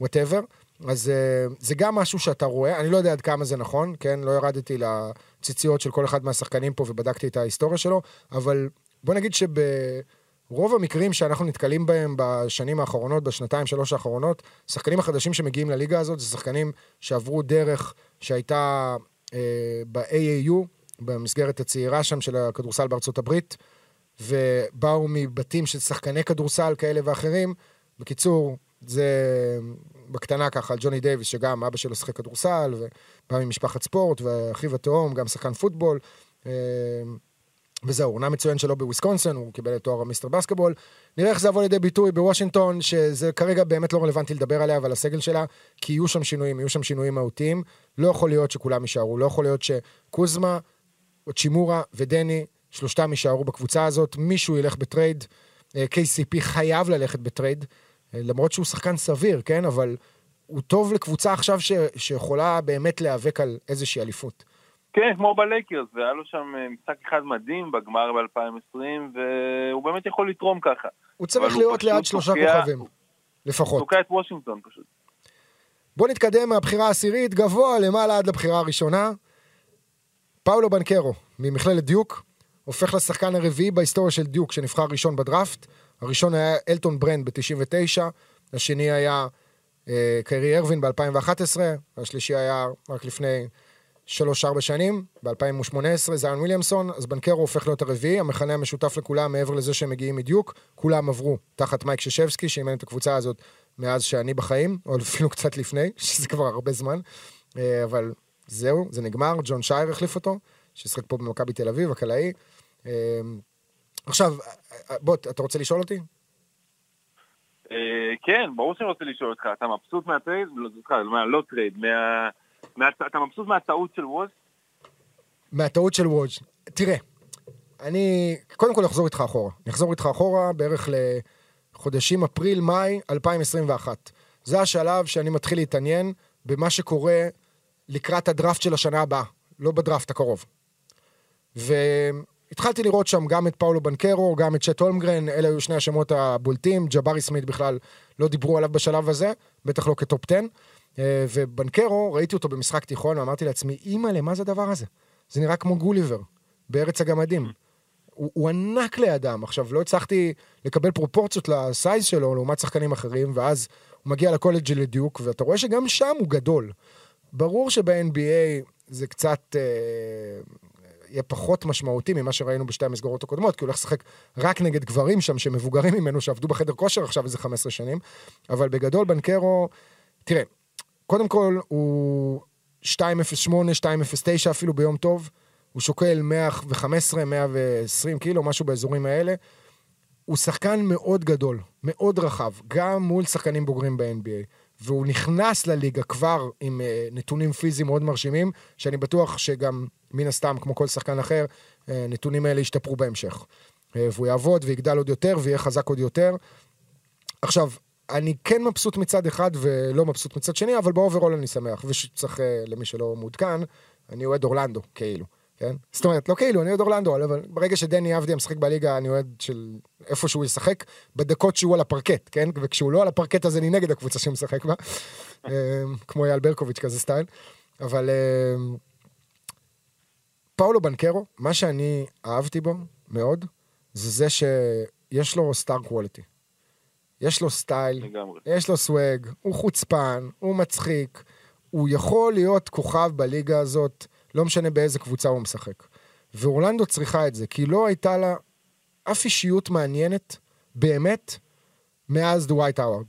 ו whatever. אז אה, זה גם משהו שאתה רואה, אני לא יודע עד כמה זה נכון, כן? לא ירדתי לציציות של כל אחד מהשחקנים פה ובדקתי את ההיסטוריה שלו, אבל בוא נגיד שברוב המקרים שאנחנו נתקלים בהם בשנים האחרונות, בשנתיים, שלוש האחרונות, שחקנים החדשים שמגיעים לליגה הזאת זה שחקנים שעברו דרך שהייתה אה, ב-AAU, במסגרת הצעירה שם של הכדורסל בארצות הברית, ובאו מבתים של שחקני כדורסל כאלה ואחרים. בקיצור, זה בקטנה ככה על ג'וני דייוויס, שגם אבא שלו שיחק כדורסל, ובא ממשפחת ספורט, ואחיו התאום, גם שחקן פוטבול. וזהו, עונה מצוין שלו בוויסקונסין, הוא קיבל את תואר ה Mr. Basketball. נראה איך זה יבוא לידי ביטוי בוושינגטון, שזה כרגע באמת לא רלוונטי לדבר עליה ועל הסגל שלה, כי יהיו שם שינויים, יהיו שם שינויים מהותיים. לא יכול להיות שכולם יישארו, לא יכול להיות שקוזמה, האצ'ימורה ודני, שלושתם יישארו בקבוצה הזאת, מישהו ילך בטרייד. אה, KCP חייב ללכת בטרייד, אה, למרות שהוא שחקן סביר, כן? אבל הוא טוב לקבוצה עכשיו ש... שיכולה באמת להיאבק על איזושהי אליפות. כן, כמו בלייקרס, והיה לו שם אה, משחק אחד מדהים בגמר ב-2020, והוא באמת יכול לתרום ככה. הוא צריך להיות ליד שלושה כוכבים, לפחות. תוקע את וושינגטון פשוט. בואו נתקדם מהבחירה העשירית, גבוה למעלה עד לבחירה הראשונה. פאולו בנקרו, ממכללת דיוק, הופך לשחקן הרביעי בהיסטוריה של דיוק שנבחר ראשון בדראפט. הראשון היה אלטון ברנד ב-99, השני היה אה, קיירי ארווין ב-2011, השלישי היה רק לפני 3-4 שנים, ב-2018 זיון וויליאמסון, אז בנקרו הופך להיות הרביעי, המכנה המשותף לכולם, מעבר לזה שהם מגיעים מדיוק, כולם עברו תחת מייק ששבסקי, שאימן את הקבוצה הזאת מאז שאני בחיים, או אפילו קצת לפני, שזה כבר הרבה זמן, אה, אבל זהו, זה נגמר, ג'ון שייר החליף אותו, ששיחק פה במכבי תל אביב, הקלעי. אה, עכשיו, אה, בוא, אתה רוצה לשאול אותי? כן, ברור שאני רוצה לשאול אותך, אתה מבסוט מהטרייד? לא, לא טרייד, מה... אתה מבסוט מהטעות של ווג'? מהטעות של ווג'. תראה, אני קודם כל אחזור איתך אחורה. אני אחזור איתך אחורה בערך לחודשים אפריל-מאי 2021. זה השלב שאני מתחיל להתעניין במה שקורה לקראת הדראפט של השנה הבאה, לא בדראפט הקרוב. והתחלתי לראות שם גם את פאולו בנקרו, גם את צ'ט הולמגרן, אלה היו שני השמות הבולטים, ג'בארי סמית בכלל לא דיברו עליו בשלב הזה, בטח לא כטופ 10. אה, ובנקרו, ראיתי אותו במשחק תיכון, ואמרתי לעצמי, אימא'לה, מה זה הדבר הזה? זה נראה כמו גוליבר, בארץ הגמדים. הוא, הוא ענק לידם. עכשיו, לא הצלחתי לקבל פרופורציות לסייז שלו לעומת שחקנים אחרים, ואז הוא מגיע לקולג' לדיוק, ואתה רואה שגם שם הוא גדול. ברור שב-NBA זה קצת אה, יהיה פחות משמעותי ממה שראינו בשתי המסגרות הקודמות, כי הוא הולך לשחק רק נגד גברים שם שמבוגרים ממנו, שעבדו בחדר כושר עכשיו איזה 15 שנים, אבל בגדול בנקרו, תראה, קודם כל הוא 2.08, 2.09 אפילו ביום טוב, הוא שוקל 115, 120 קילו, משהו באזורים האלה. הוא שחקן מאוד גדול, מאוד רחב, גם מול שחקנים בוגרים ב-NBA. והוא נכנס לליגה כבר עם uh, נתונים פיזיים מאוד מרשימים, שאני בטוח שגם, מן הסתם, כמו כל שחקן אחר, הנתונים האלה ישתפרו בהמשך. Uh, והוא יעבוד ויגדל עוד יותר ויהיה חזק עוד יותר. עכשיו, אני כן מבסוט מצד אחד ולא מבסוט מצד שני, אבל ב overall אני שמח. ושצריך, uh, למי שלא מעודכן, אני אוהד אורלנדו, כאילו. כן? זאת אומרת, לא כאילו, אני אוהד אורלנדו, אבל ברגע שדני אבדיה משחק בליגה, אני אוהד של איפה שהוא ישחק, בדקות שהוא על הפרקט, כן? וכשהוא לא על הפרקט, אז אני נגד הקבוצה שהוא משחק בה. כמו אייל ברקוביץ' כזה סטייל. אבל פאולו בנקרו, מה שאני אהבתי בו מאוד, זה זה שיש לו star quality. יש לו סטייל, לגמרי. יש לו swag, הוא חוצפן, הוא מצחיק, הוא יכול להיות כוכב בליגה הזאת, לא משנה באיזה קבוצה הוא משחק. ואורלנדו צריכה את זה, כי לא הייתה לה אף אישיות מעניינת, באמת, מאז דווייט האווארד.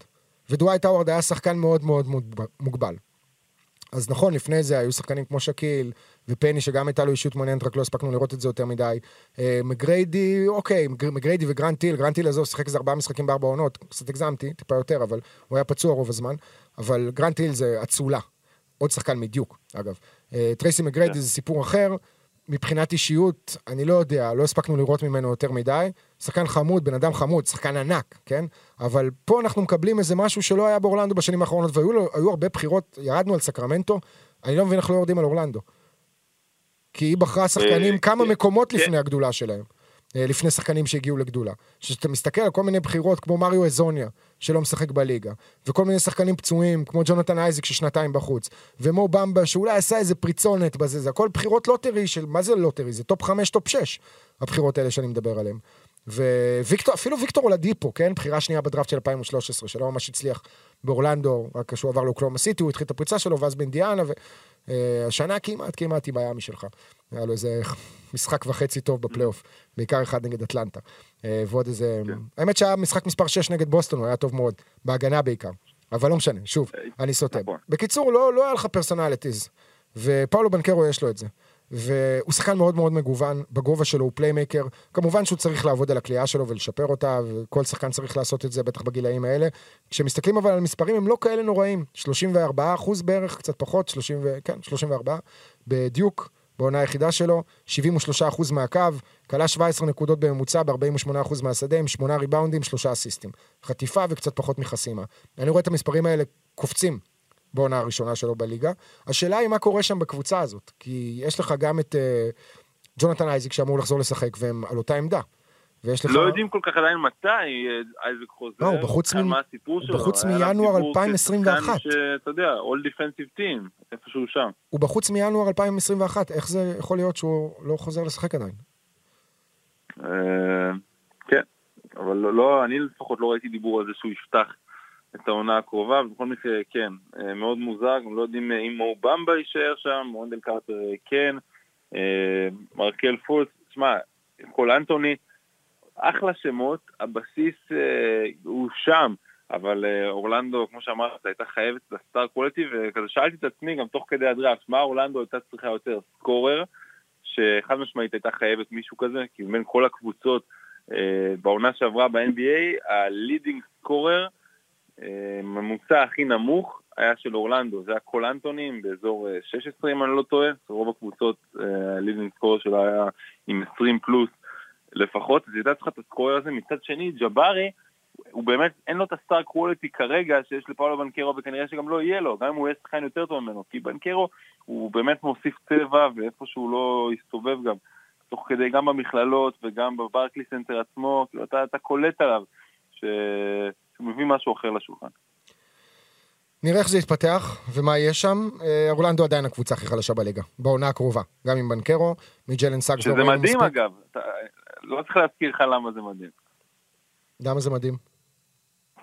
ודווייט האווארד היה שחקן מאוד מאוד מוגב- מוגבל. אז נכון, לפני זה היו שחקנים כמו שקיל ופני, שגם הייתה לו אישיות מעניינת, רק לא הספקנו לראות את זה יותר מדי. אה, מגריידי, אוקיי, מגר- מגריידי וגרנט היל, גרנט היל עזוב, שיחק איזה ארבעה משחקים בארבע עונות, קצת הגזמתי, טיפה יותר, אבל הוא היה פצוע רוב הזמן. אבל גרנט היל זה אצולה. עוד שחקן מדיוק, אגב. אה, טרייסי מגריידי זה סיפור אחר. מבחינת אישיות, אני לא יודע, לא הספקנו לראות ממנו יותר מדי. שחקן חמוד, בן אדם חמוד, שחקן ענק, כן? אבל פה אנחנו מקבלים איזה משהו שלא היה באורלנדו בשנים האחרונות, והיו הרבה בחירות, ירדנו על סקרמנטו, אני לא מבין איך לא יורדים על אורלנדו. כי היא בחרה שחקנים אה, כמה כן, מקומות כן. לפני הגדולה שלהם. אה, לפני שחקנים שהגיעו לגדולה. כשאתה מסתכל על כל מיני בחירות, כמו מריו אזוניה, שלא משחק בליגה, וכל מיני שחקנים פצועים, כמו ג'ונתן אייזיק ששנתיים בחוץ, ומו במבה שאולי עשה איזה פריצונת בזה, זה הכל בחירות lottery של, מה זה lottery? זה top 5, top 6, הבחירות האלה שאני מדבר עליהן. וויקטור, אפילו ויקטור אולדיפו, כן? בחירה שנייה בדראפט של 2013, שלא ממש הצליח באורלנדו, רק כשהוא עבר לאוקלהומה סיטי, הוא התחיל את הפריצה שלו, ואז באינדיאנה, והשנה כמעט, כמעט היא בעיה משלך. היה לו איזה משחק וחצי טוב בפלייאוף, בעיקר אחד נגד אטלנטה. אה, ועוד איזה... האמת שהיה משחק מספר 6 נגד בוסטון, הוא היה טוב מאוד, בהגנה בעיקר. אבל לא משנה, שוב, אני סוטה. נכון. בקיצור, לא, לא היה לך personalities, ופאולו בנקרו יש לו את זה. והוא שחקן מאוד מאוד מגוון, בגובה שלו הוא playmaker. כמובן שהוא צריך לעבוד על הקליעה שלו ולשפר אותה, וכל שחקן צריך לעשות את זה, בטח בגילאים האלה. כשמסתכלים אבל על מספרים, הם לא כאלה נוראים. 34 אחוז בערך, קצת פחות, 30 ו... כן, 34, בדיוק, בעונה היחידה שלו, 73 אחוז מהקו, כלה 17 נקודות בממוצע ב-48 אחוז מהשדה, עם 8 ריבאונדים, 3 אסיסטים. חטיפה וקצת פחות מחסימה. אני רואה את המספרים האלה קופצים בעונה הראשונה שלו בליגה. השאלה היא מה קורה שם בקבוצה הזאת, כי יש לך גם את uh, ג'ונתן אייזיק שאמור לחזור לשחק, והם על אותה עמדה. ויש לך... לא יודעים כל כך עדיין מתי אה, אייזק חוזר. לא, בחוץ בכלל מ- הסיפור שלו. בחוץ מינואר דיבור 2021. כשחקן שאתה יודע, All Defensive Team, איפשהו שם. הוא בחוץ מינואר 2021, איך זה יכול להיות שהוא לא חוזר לשחק עדיין? אה, כן, אבל לא- לא, אני לפחות לא ראיתי דיבור על זה שהוא יפתח את העונה הקרובה, ובכל מקרה כן, אה, מאוד מוזר, גם לא יודעים אה, אם מו במבה יישאר שם, וונדל קרטר אה, כן, מרקל פולץ, שמע, קול אנתוני, אחלה שמות, הבסיס הוא שם, אבל אורלנדו, כמו שאמרת, הייתה חייבת את ה star quality, וכזה שאלתי את עצמי גם תוך כדי הדראפט, מה אורלנדו הייתה צריכה יותר, scorer, שחד משמעית הייתה חייבת מישהו כזה, כי בין כל הקבוצות בעונה שעברה ב-NBA, ה leading scorer, ממוצע הכי נמוך, היה של אורלנדו, זה היה קול אנתוני עם באזור אה, 16 אם אני לא טועה, רוב הקבוצות ה leading scorer שלו היה עם 20 פלוס לפחות, אז היא הייתה צריכה את ה scorer הזה, מצד שני ג'בארי, הוא באמת, אין לו את ה star quality כרגע שיש לפאולו בנקרו וכנראה שגם לא יהיה לו, גם אם הוא יהיה שחקן יותר טוב ממנו, כי בנקרו הוא באמת מוסיף צבע ואיפה שהוא לא יסתובב גם, תוך כדי גם במכללות וגם בברקלי סנטר עצמו, כאילו אתה, אתה קולט עליו ש... שהוא מביא משהו אחר לשולחן. נראה איך זה יתפתח, ומה יהיה שם. אה, אורלנדו עדיין הקבוצה הכי חלשה בליגה, בעונה הקרובה. גם עם בנקרו, מג'לן סאקס. שזה לא מדהים מספיק. אגב, אתה, לא צריך להזכיר לך למה זה מדהים. למה זה מדהים?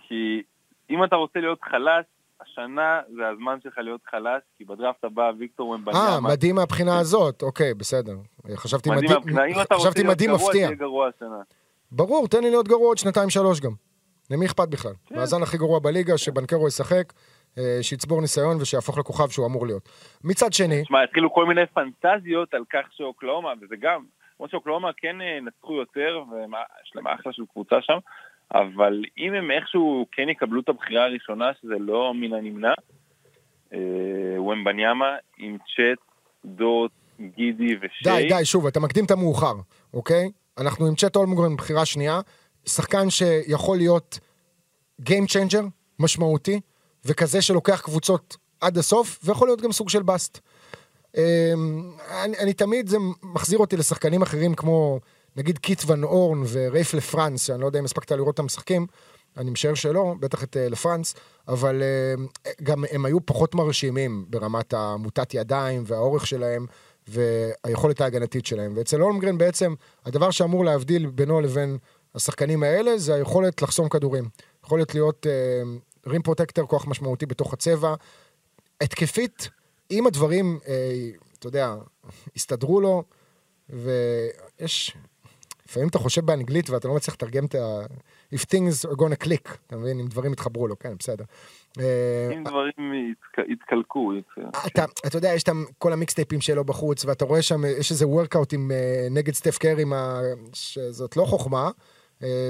כי אם אתה רוצה להיות חלש, השנה זה הזמן שלך להיות חלש, כי בדראפט הבא ויקטור ומבניאמה... אה, מדהים מהבחינה הזאת, אוקיי, בסדר. חשבתי מדהים מדהים, מהבחינה, אם אתה רוצה חשבתי מדהים מפתיע. גרוע השנה. ברור, תן לי להיות גרוע עוד שנתיים שלוש גם. למי אכפת בכלל? כן. מאזן הכי גרוע בליגה, שבנקרו ישחק, אה, שיצבור ניסיון ושיהפוך לכוכב שהוא אמור להיות. מצד שני, תשמע, התחילו כל מיני פנטזיות על כך שאוקלאומה, וזה גם, כמו שאוקלאומה כן אה, נצחו יותר, ויש להם אחלה של קבוצה שם, אבל אם הם איכשהו כן יקבלו את הבחירה הראשונה, שזה לא מן הנמנע, אה, ומבניאמה עם צ'אט, דוט, גידי ושיי. די, די, שוב, אתה מקדים את המאוחר, אוקיי? אנחנו עם צ'ט אולמגרן בחירה שנייה, שחקן שיכול להיות Game Changer משמעותי, וכזה שלוקח קבוצות עד הסוף, ויכול להיות גם סוג של באסט. אמ, אני, אני תמיד, זה מחזיר אותי לשחקנים אחרים כמו נגיד קית' ואן הורן ורייף לאפרנץ, שאני לא יודע אם הספקת לראות אותם משחקים, אני משער שלא, בטח את אה, לאפרנץ, אבל אה, גם הם היו פחות מרשימים ברמת המוטת ידיים והאורך שלהם, והיכולת ההגנתית שלהם. ואצל הולמגרן בעצם, הדבר שאמור להבדיל בינו לבין השחקנים האלה, זה היכולת לחסום כדורים. יכולת להיות rim protector, כוח משמעותי בתוך הצבע. התקפית, אם הדברים, אה, אתה יודע, הסתדרו לו, ויש... לפעמים אתה חושב באנגלית ואתה לא מצליח לתרגם את ה... If things are gonna click, אתה מבין? אם דברים יתחברו לו, כן, בסדר. אה, אם דברים יתקלקו. אתה, אתה יודע, יש את כל ה mixtapeים שלו בחוץ, ואתה רואה שם, יש איזה workout אה, נגד סטף קרי, שזאת לא חוכמה.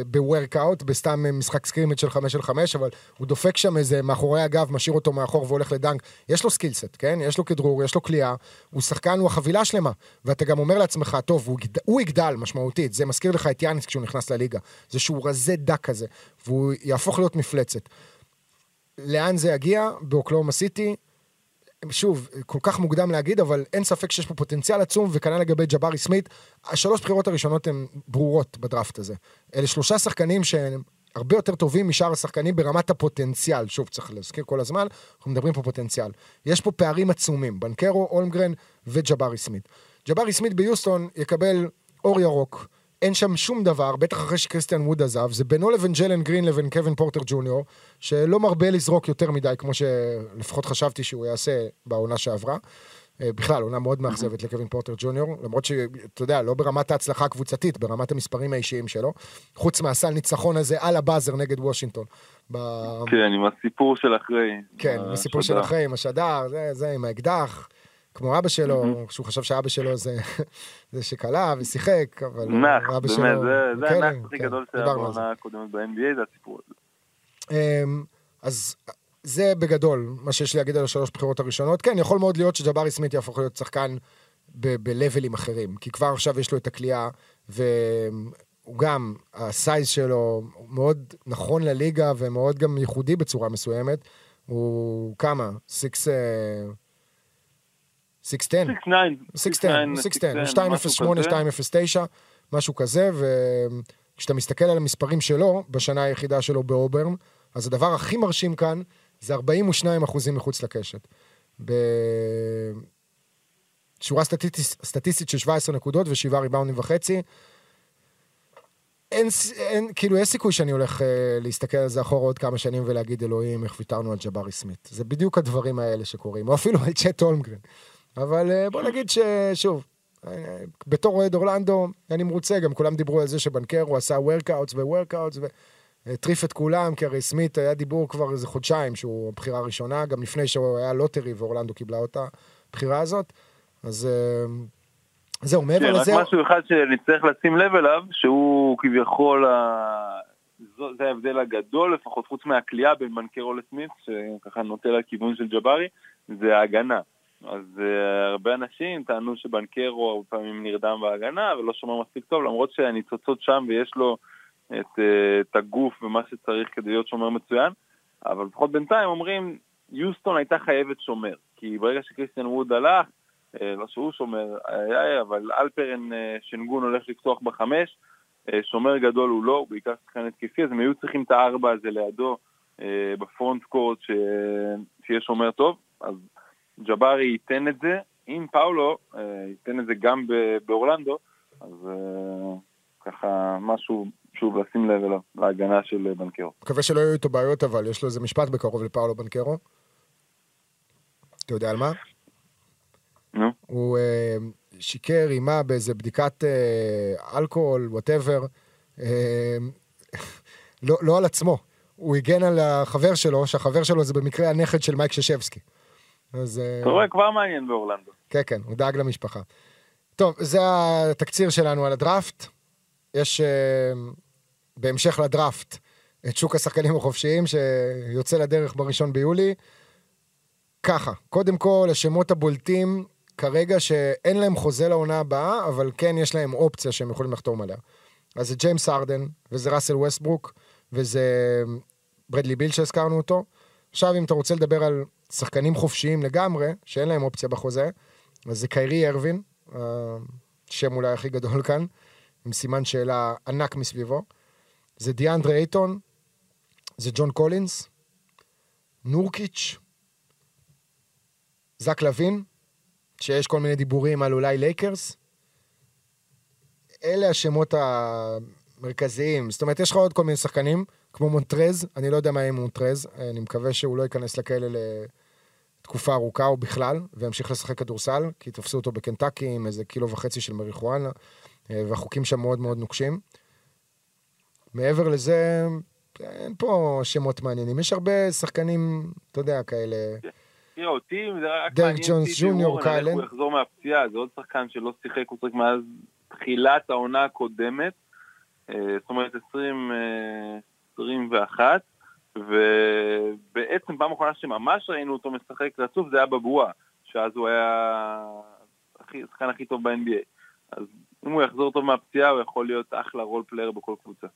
ב workout, בסתם משחק scrimmage של חמש של חמש, אבל הוא דופק שם איזה מאחורי הגב, משאיר אותו מאחור והולך ל dunk. יש לו skill set, כן? יש לו כדרור, יש לו קליעה, הוא שחקן, הוא החבילה שלמה. ואתה גם אומר לעצמך, טוב, הוא, יגד... הוא יגדל משמעותית, זה מזכיר לך את יאניס כשהוא נכנס לליגה. זה שהוא רזה דק כזה, והוא יהפוך להיות מפלצת. לאן זה יגיע? באוקלהומה סיטי, שוב, כל כך מוקדם להגיד, אבל אין ספק שיש פה פוטנציאל עצום, וכנ"ל לגבי ג'בארי סמית, השלוש בחירות הראשונות הן ברורות בדראפט הזה. אלה שלושה שחקנים שהם הרבה יותר טובים משאר השחקנים ברמת הפוטנציאל. שוב, צריך להזכיר כל הזמן, אנחנו מדברים פה פוטנציאל. יש פה פערים עצומים, בנקרו, אולמגרן וג'בארי סמית. ג'בארי סמית ביוסטון יקבל אור ירוק. אין שם שום דבר, בטח אחרי שקריסטיאן ווד עזב, זה בינו לבין ג'לן גרין לבין קווין פורטר ג'וניור, שלא מרבה לזרוק יותר מדי, כמו שלפחות חשבתי שהוא יעשה בעונה שעברה. אה, בכלל, עונה מאוד מאכזבת לקווין פורטר ג'וניור, למרות שאתה יודע, לא ברמת ההצלחה הקבוצתית, ברמת המספרים האישיים שלו, חוץ מהסל ניצחון הזה על הבאזר נגד וושינגטון. ב... כן, עם הסיפור של אחרי. כן, עם הסיפור של אחרי, עם השדר, זה, זה, עם האקדח. כמו אבא שלו. שהוא חשב שאבא שלו זה, זה שכלה ושיחק, אבל נח, אבא באמת, שלו... זה, זה הנח הכי כן, גדול שהיה בעונה הקודמת ב-NBA, זה הסיפור הזה. אמ, אז זה בגדול מה שיש לי להגיד על השלוש בחירות הראשונות. כן, יכול מאוד להיות שג'בארי סמית יהפוך להיות שחקן ב-לבלים אחרים, כי כבר עכשיו יש לו את הכלייה, והוא גם, הסייז שלו מאוד נכון לליגה ומאוד גם ייחודי בצורה מסוימת. הוא כמה? סיקס... 610. 610, 208, 209, משהו כזה, וכשאתה מסתכל על המספרים שלו, בשנה היחידה שלו באוברן, אז הדבר הכי מרשים כאן, זה 42 אחוזים מחוץ לקשת. בשורה סטטיסטית של 17 נקודות ושבעה ריבאונדים וחצי. אין, אין, כאילו, יש סיכוי שאני הולך אה, להסתכל על זה אחורה עוד כמה שנים ולהגיד, אלוהים, איך ויתרנו על ג'בארי סמית. זה בדיוק הדברים האלה שקורים, או אפילו על צ'ט הולמגרן. אבל אה, בוא נגיד ששוב, אה, בתור אוהד אורלנדו, אני מרוצה, גם כולם דיברו על זה שבנקרו עשה workouts ו workouts והטריף את כולם, כי הרי סמית היה דיבור כבר איזה חודשיים שהוא הבחירה הראשונה, גם לפני שהוא היה lottery ואורלנדו קיבלה אותה הבחירה הזאת. אז אה, זהו, מעבר כן, לזה... רק משהו אחד שנצטרך לשים לב אליו, שהוא כביכול, זה ההבדל הגדול, לפחות חוץ מהכלייה בין בנקרו לסמית, שככה נוטה לכיוון של ג'בארי, זה ההגנה. אז uh, הרבה אנשים טענו שבנקרו הרבה פעמים נרדם בהגנה ולא שומר מספיק טוב, למרות שהניצוצות שם ויש לו את, uh, את הגוף ומה שצריך כדי להיות שומר מצוין, אבל לפחות בינתיים אומרים, יוסטון הייתה חייבת שומר, כי ברגע שקריסטיאן ווד הלך, uh, לא שהוא שומר, היה, אבל אלפרן uh, שנגון הולך לפתוח בחמש, uh, שומר גדול הוא לא, הוא בעיקר שחקן התקפי, אז הם היו צריכים את הארבע הזה לידו uh, בפרונט קורט שיהיה שומר טוב, אז ג'בארי ייתן את זה, אם פאולו אה, ייתן את זה גם באורלנדו, אז אה, ככה משהו, שוב, לשים לב אליו, להגנה של בנקרו. מקווה שלא יהיו איתו בעיות, אבל יש לו איזה משפט בקרוב לפאולו בנקרו. אתה יודע על מה? נו. הוא אה, שיקר, רימה באיזה בדיקת אה, אלכוהול, whatever, אה, לא, לא על עצמו. הוא הגן על החבר שלו, שהחבר שלו זה במקרה הנכד של מייק ששבסקי. אז... אה, אתה רואה, כבר מעניין באורלנדו. כן, כן, הוא דאג למשפחה. טוב, זה התקציר שלנו על הדראפט. יש אה, בהמשך לדראפט את שוק השחקנים החופשיים שיוצא לדרך בראשון ביולי. ככה, קודם כל, השמות הבולטים כרגע שאין להם חוזה לעונה הבאה, אבל כן יש להם אופציה שהם יכולים לחתום עליה. אז זה ג'יימס ארדן, וזה ראסל ווסטברוק, וזה ברדלי ביל שהזכרנו אותו. עכשיו, אם אתה רוצה לדבר על שחקנים חופשיים לגמרי, שאין להם אופציה בחוזה, אז זה קיירי ארווין, השם אולי הכי גדול כאן, עם סימן שאלה ענק מסביבו. זה דיאנדרה אייטון, זה ג'ון קולינס, נורקיץ', זק לוין, שיש כל מיני דיבורים על אולי לייקרס. אלה השמות המרכזיים. זאת אומרת, יש לך עוד כל מיני שחקנים, כמו מונטרז, אני לא יודע מה יהיה מונטרז, אני מקווה שהוא לא ייכנס לכלא לתקופה ארוכה או בכלל, וימשיך לשחק כדורסל, כי תפסו אותו בקנטקי עם איזה קילו וחצי של מריחואנה, אה, והחוקים שם מאוד מאוד נוקשים. מעבר לזה, אין פה שמות מעניינים. יש הרבה שחקנים, אתה יודע, כאלה... תראה, אותי זה רק מעניין ג'ונס ג'וניור, קאלן. הוא יחזור מהפציעה, זה עוד שחקן שלא שיחק, הוא שיחק מאז תחילת העונה הקודמת, אה, זאת אומרת 20, אה, 21, ובעצם פעם אחרונה שממש ראינו אותו משחק רצוף זה היה בבועה, שאז הוא היה השחקן הכי טוב ב-NBA. אז אם הוא יחזור טוב מהפציעה, הוא יכול להיות אחלה role player בכל קבוצה.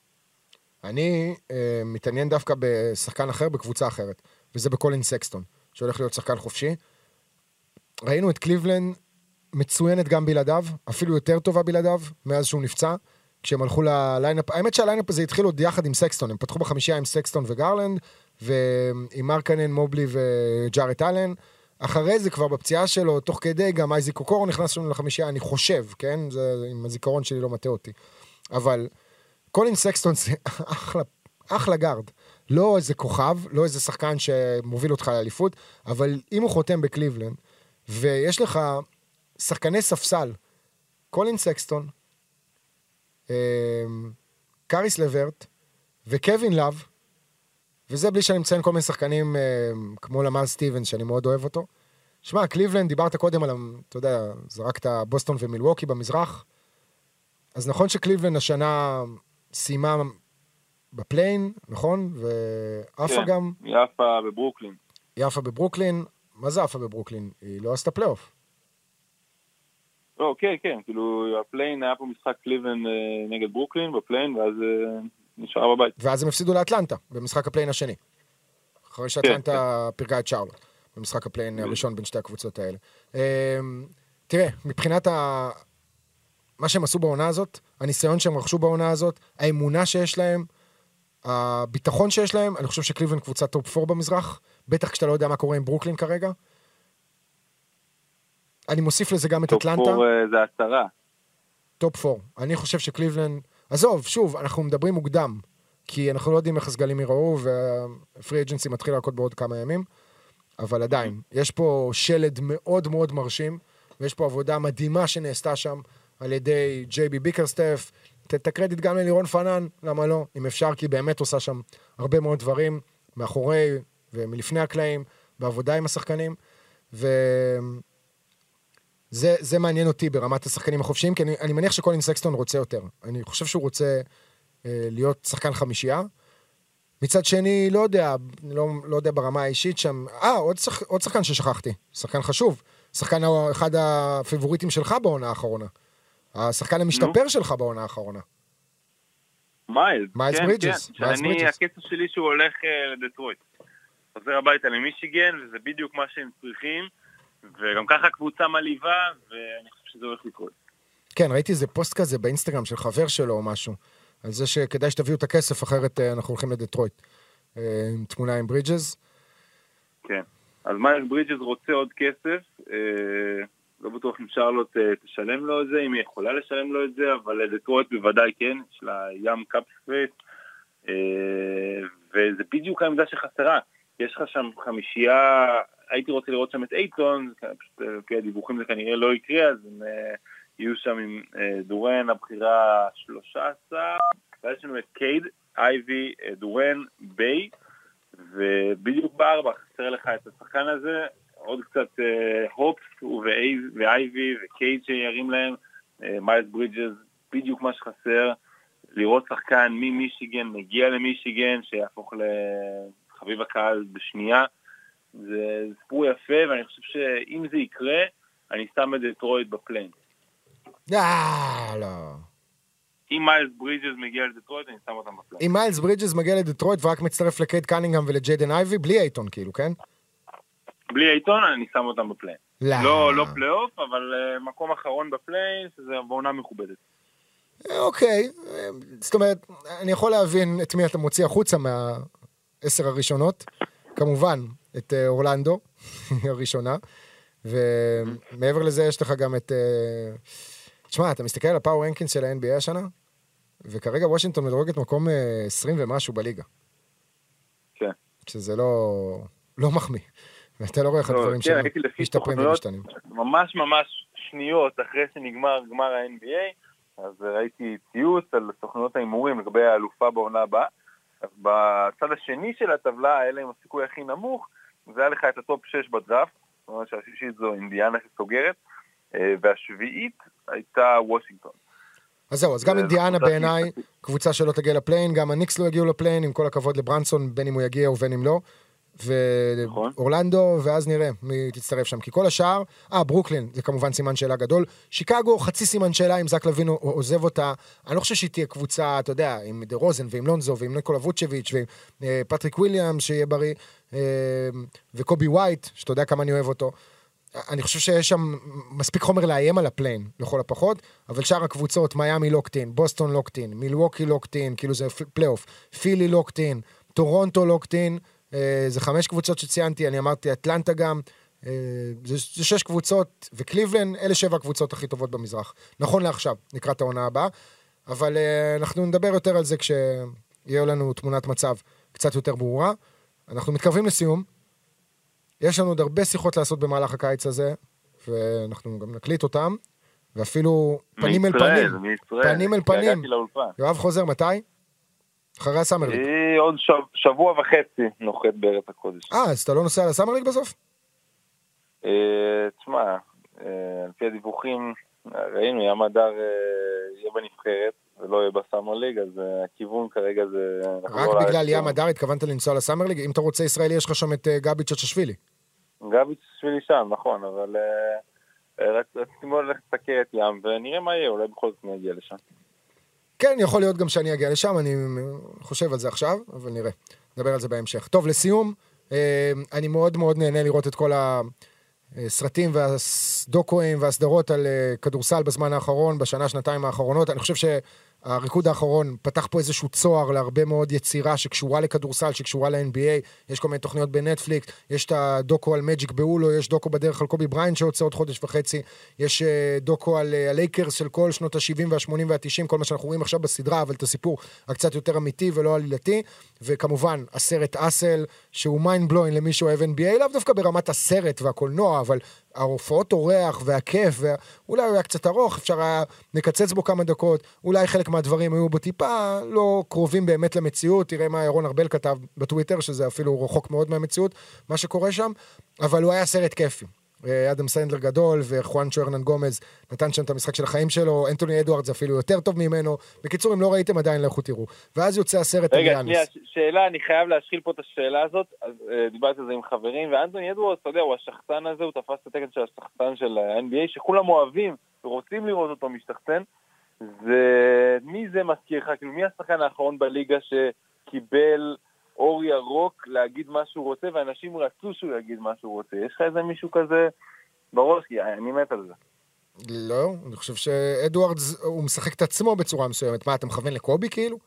אני אה, מתעניין דווקא בשחקן אחר בקבוצה אחרת, וזה בקולין סקסטון, שהולך להיות שחקן חופשי. ראינו את קליבלנד מצוינת גם בלעדיו, אפילו יותר טובה בלעדיו, מאז שהוא נפצע. כשהם הלכו ל lineup, האמת שה lineup הזה התחיל עוד יחד עם סקסטון, הם פתחו בחמישייה עם סקסטון וגרלנד, ועם מרקנן, מובלי וג'ארט אלן. אחרי זה כבר בפציעה שלו, תוך כדי גם אייזיק אוקורו נכנס לנו לחמישייה, אני חושב, כן? זה אם הזיכרון שלי לא מטעה אותי. אבל קולין סקסטון זה אחלה, אחלה גארד. לא איזה כוכב, לא איזה שחקן שמוביל אותך לאליפות, אבל אם הוא חותם בקליבלנד, ויש לך שחקני ספסל, קולין סקסטון, קאריס לברט וקווין לאב, וזה בלי שאני מציין כל מיני שחקנים אמ, כמו למר סטיבנס, שאני מאוד אוהב אותו. שמע, קליבלנד, דיברת קודם על, אתה יודע, זרקת בוסטון ומילווקי במזרח, אז נכון שקליבלנד השנה סיימה ב play-in, נכון? ועפה כן. גם, עפה בברוקלין. היא עפה בברוקלין. מה זה עפה בברוקלין? היא לא עשתה פלייאוף. לא, כן, כן, כאילו ה play-in, היה פה משחק קליבן אה, נגד ברוקלין ב play-in, ואז אה, נשארה בבית. ואז הם הפסידו לאטלנטה, במשחק ה play-in השני. אחרי שאטלנטה פירקה את שרלוט, במשחק ה play-in הראשון בין שתי הקבוצות האלה. אמ, תראה, מבחינת ה... מה שהם עשו בעונה הזאת, הניסיון שהם רכשו בעונה הזאת, האמונה שיש להם, הביטחון שיש להם, אני חושב שקליבלנד קבוצה top 4 במזרח, בטח כשאתה לא יודע מה קורה עם ברוקלין כרגע. אני מוסיף לזה גם את top אטלנטה. four, אה, זה עשרה. top 4. אני חושב שקליבלנד... עזוב, שוב, אנחנו מדברים מוקדם, כי אנחנו לא יודעים איך הסגלים ייראו, וה free agency מתחיל עוד בעוד כמה ימים, אבל עדיין, יש פה שלד מאוד מאוד מרשים, ויש פה עבודה מדהימה שנעשתה שם על ידי ג'יי בי ביקרסטף. תן את הקרדיט גם ללירון פנן, למה לא? אם אפשר, כי באמת עושה שם הרבה מאוד דברים, מאחורי ומלפני הקלעים, בעבודה עם השחקנים, ו... זה, זה מעניין אותי ברמת השחקנים החופשיים, כי אני, אני מניח שקולין סקסטון רוצה יותר. אני חושב שהוא רוצה אה, להיות שחקן חמישייה. מצד שני, לא יודע, לא, לא יודע ברמה האישית שם. אה, עוד, שח, עוד שחקן ששכחתי, שחקן חשוב. שחקן אחד הפייבוריטים שלך בעונה האחרונה. השחקן המשתפר שלך בעונה האחרונה. מיילס. מיילס כן, ברידג'ס, כן. מיילס שאני, ברידג'ס. הקצב שלי שהוא הולך אה, לדטרויט. חוזר הביתה למישיגן, וזה בדיוק מה שהם צריכים, וגם ככה הקבוצה מלהיבה, ואני חושב שזה הולך לקרות. כן, ראיתי איזה פוסט כזה באינסטגרם של חבר שלו או משהו, על זה שכדאי שתביאו את הכסף, אחרת אה, אנחנו הולכים לדטרויט. אה, עם תמונה עם ברידג'ס. כן. אז מיילס ברידג'ס רוצה עוד כסף, אה, לא בטוח אם שרלוט תשלם לו את זה, אם היא יכולה לשלם לו את זה, אבל לדטרויט בוודאי כן, יש לה ים cap space, וזה בדיוק העמדה שחסרה. יש לך שם חמישייה, הייתי רוצה לראות שם את אייטון, פשוט אה, לפי הדיווחים זה כנראה לא יקרה, אז הם אה, יהיו שם עם אה, דורן, הבחירה 13, ואז יש לנו את קייד, אייבי, דורן, ביי, ובדיוק בארבע חסר לך את השחקן הזה, עוד קצת הופס ואייב- ואייבי וקייד שירים להם, מיילס ברידג'ס, בדיוק מה שחסר, לראות שחקן ממישיגן מגיע למישיגן, שיהפוך לחביב הקהל בשנייה, זה סיפור יפה, ואני חושב שאם זה יקרה, אני שם את דטרויט ב play-in. אה, לא. אם מיילס ברידג'ס מגיע לדטרויט, אני שם אותם ב play-in. אם מיילס ברידג'ס מגיע לדטרויט ורק מצטרף לקייד קנינגהם ולג'יידן אייבי, בלי אייטון כאילו, כן? בלי אייטון, אני שם אותם ב play-in. לא. לא, לא פלייאוף, אבל uh, מקום אחרון ב play-in, שזה בעונה מכובדת. אה, אוקיי, אה, זאת אומרת, אני יכול להבין את מי אתה מוציא החוצה מהעשר הראשונות. כמובן, את אה, אורלנדו, הראשונה. ומעבר לזה יש לך גם את... אה, תשמע, אתה מסתכל על הפאור רנקינס של ה-NBA השנה, וכרגע וושינגטון מדורגת מקום אה, 20 ומשהו בליגה. כן. שזה לא, לא מחמיא. ואתה לא רואה איך לא, הדברים כן, לפי משתפרים. ומשתנים. ממש ממש שניות אחרי שנגמר גמר ה-NBA, אז ראיתי ציוץ על סוכנויות ההימורים לגבי האלופה בעונה הבאה. אז בצד השני של הטבלה, היה להם הסיכוי הכי נמוך, זה היה לך את ה top 6 בדראפט, זאת אומרת שהשישית זו אינדיאנה שסוגרת, אה, והשביעית הייתה וושינגטון. אז זהו, אז גם זה אינדיאנה בעיניי, קבוצה שלא תגיע ל play-in, גם הניקס לא יגיעו ל play-in, עם כל הכבוד לברנסון, בין אם הוא יגיע ובין אם לא. נכון. ואורלנדו, ואז נראה מי תצטרף שם. כי כל השאר, אה, ברוקלין, זה כמובן סימן שאלה גדול. שיקגו, חצי סימן שאלה אם זק לוין עוזב אותה. אני לא חושב שהיא תהיה קבוצה, אתה יודע, עם דה רוזן ועם לונזו ועם ניקולה ווצ'ביץ' ועם אה, פטריק וויליאם, שיהיה בריא, אה, וקובי ווייט, שאתה יודע כמה אני אוהב אותו. אני חושב שיש שם מספיק חומר לאיים על ה play-in, לכל הפחות, אבל שאר הקבוצות, מיאמי locked in, בוסטון locked in, מילווקי locked in, כאילו זה פלייאוף, פילי locked in, טורונטו locked in, אה, זה חמש קבוצות שציינתי, אני אמרתי אטלנטה גם, אה, זה, זה שש קבוצות, וקליבלן, אלה שבע הקבוצות הכי טובות במזרח. נכון לעכשיו, לקראת העונה הבאה, אבל אה, אנחנו נדבר יותר על זה כשיהיה לנו תמונת מצב קצת יותר ברורה. אנחנו מתקרבים לסיום. יש לנו עוד הרבה שיחות לעשות במהלך הקיץ הזה, ואנחנו גם נקליט אותם, ואפילו פנים אל מישראל, פנים. מישראל. פנים אל פנים. יואב חוזר מתי? אחרי הסאמר ליג. היא עוד שב- שבוע וחצי נוחת בארץ הקודש. אה, אז אתה לא נוסע לסאמר ליג בסוף? אה, תשמע, אה, על פי הדיווחים, ראינו, ים הדר אה, יהיה בנבחרת ולא יהיה בסאמר ליג, אז אה, הכיוון כרגע זה... רק לארץ. בגלל ים הדר התכוונת לנסוע לסאמר ליג? אם אתה רוצה ישראלי, יש לך שם את אה, גבי צ'צ'שווילי. גביץ' שבילי שם, נכון, אבל אה, רק רציתי מאוד ללכת לסקר את ים, ונראה מה יהיה, אולי בכל זאת נגיע לשם. כן, יכול להיות גם שאני אגיע לשם, אני חושב על זה עכשיו, אבל נראה. נדבר על זה בהמשך. טוב, לסיום, אני מאוד מאוד נהנה לראות את כל הסרטים והדוקואים והסדרות על אה, כדורסל בזמן האחרון, בשנה, שנתיים האחרונות. אני חושב שהריקוד האחרון פתח פה איזשהו צוהר להרבה מאוד יצירה שקשורה לכדורסל, שקשורה ל-NBA. יש כל מיני תוכניות בנטפליקס, יש את הדוקו על מג'יק בהולו, יש דוקו בדרך על קובי בריינט שיוצא עוד חודש וחצי, יש אה, דוקו על אה, הלייקרס של כל שנות ה-70 וה-80 וה-90, כל מה שאנחנו רואים עכשיו בסדרה, אבל את הסיפור הקצת יותר אמיתי ולא עלילתי. וכמובן, הסרט Hustle, שהוא mind blowing למי שאוהב NBA, לאו דווקא ברמת הסרט והקולנוע, אבל ההופעות אורח והכיף, ואולי הוא היה קצת ארוך, אפשר היה לקצץ בו כמה דקות, אולי חלק מהדברים היו בו טיפה לא קרובים באמת למציאות, תראה מה ירון ארבל כתב בטוויטר, שזה אפילו רחוק מאוד מהמציאות, מה שקורה שם, אבל הוא היה סרט כיפי. אה, אדם סנדלר גדול, וחואנצ'ו הרנן גומז נתן שם את המשחק של החיים שלו, אנטוני אדוארדס אפילו יותר טוב ממנו. בקיצור, אם לא ראיתם עדיין, לכו תראו. ואז יוצא הסרט רגע. שנייה, שאלה, אני חייב להשחיל פה את השאלה הזאת, אז אה, דיברתי על זה עם חברים, ואנטוני אדוורדס, אתה יודע, הוא השחצן הזה, הוא תפס את התקן של השחצן של ה-NBA, שכולם אוהבים ורוצים לראות אותו משתחצן, זה... מי זה מזכיר לך? כאילו, מי השחקן האחרון בליגה שקיבל אור ירוק להגיד מה שהוא רוצה, ואנשים רצו שהוא יגיד מה שהוא רוצה? יש לך איזה מישהו כזה בראש? כי אני מת על זה. לא, אני חושב שאדוארדס, הוא משחק את עצמו בצורה מסוימת. מה, אתה מכוון לקובי כאילו?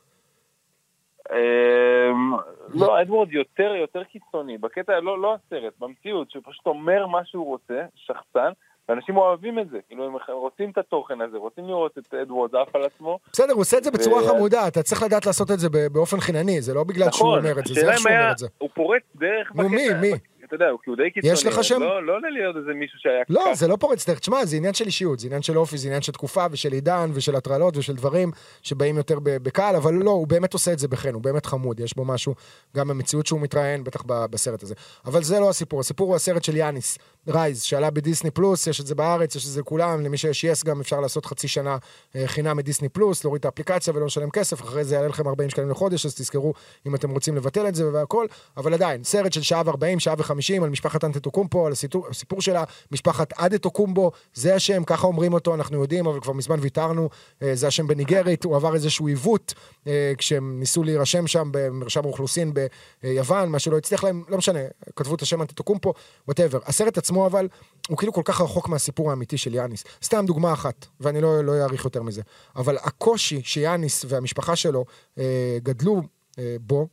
אמ, לא, אדוורד יותר יותר קיצוני, בקטע, לא, לא הסרט, במציאות, שהוא פשוט אומר מה שהוא רוצה, שחצן, ואנשים אוהבים את זה, כאילו הם רוצים את התוכן הזה, רוצים לראות את אדוורד עף על עצמו. בסדר, הוא עושה את זה בצורה ו- חמודה, אתה צריך לדעת לעשות את זה באופן חינני, זה לא בגלל שהוא נכון, אומר את זה, זה איך שהוא אומר את זה. הוא פורץ דרך נו, מי, בקטע, מי? אתה יודע, הוא די קיצוני, יש לך שם? לא, לא עולה לי עוד איזה מישהו שהיה לא, ככה. זה לא פורץ דרך. תשמע, זה עניין של אישיות, זה עניין של אופי, זה עניין של תקופה ושל עידן ושל הטרלות ושל דברים שבאים יותר בקהל, אבל לא, הוא באמת עושה את זה בחן, הוא באמת חמוד, יש בו משהו, גם במציאות שהוא מתראיין, בטח בסרט הזה. אבל זה לא הסיפור, הסיפור הוא הסרט של יאניס, רייז, שעלה בדיסני פלוס, יש את זה בארץ, יש את זה לכולם, למי שיש יס גם אפשר לעשות חצי שנה אה, חינם מדיסני פלוס, להוריד את האפליקציה ולא לשלם כסף, אחרי זה יעלה לכם 40 שקלים לחודש, אז תזכרו אם אתם רוצים לבטל את זה והכל, אבל עדיין, סרט של שעה ו-40, שעה ו-50 על משפחת אנטטוקומפו, על הסיפור, הסיפור שלה, משפחת אדטוקומבו, זה השם, ככה אומרים אותו, אנחנו יודעים, אבל כבר מזמן ויתרנו, אה, זה השם בניגרית, הוא עבר איזשהו עיוות אה, כשהם ניסו להירשם שם במרשם האוכלוסין ביוון, מה שלא הצליח להם, לא משנה, כתבו את השם אנטטוקומפו, whatever. הסרט עצמו אבל, הוא כאילו כל כך רחוק מהסיפור האמיתי של יאניס. סתם דוגמה אחת, ואני לא לא אאריך יותר מזה, אבל הקושי שיאניס והמשפחה שלו אה, גדלו אה, בו,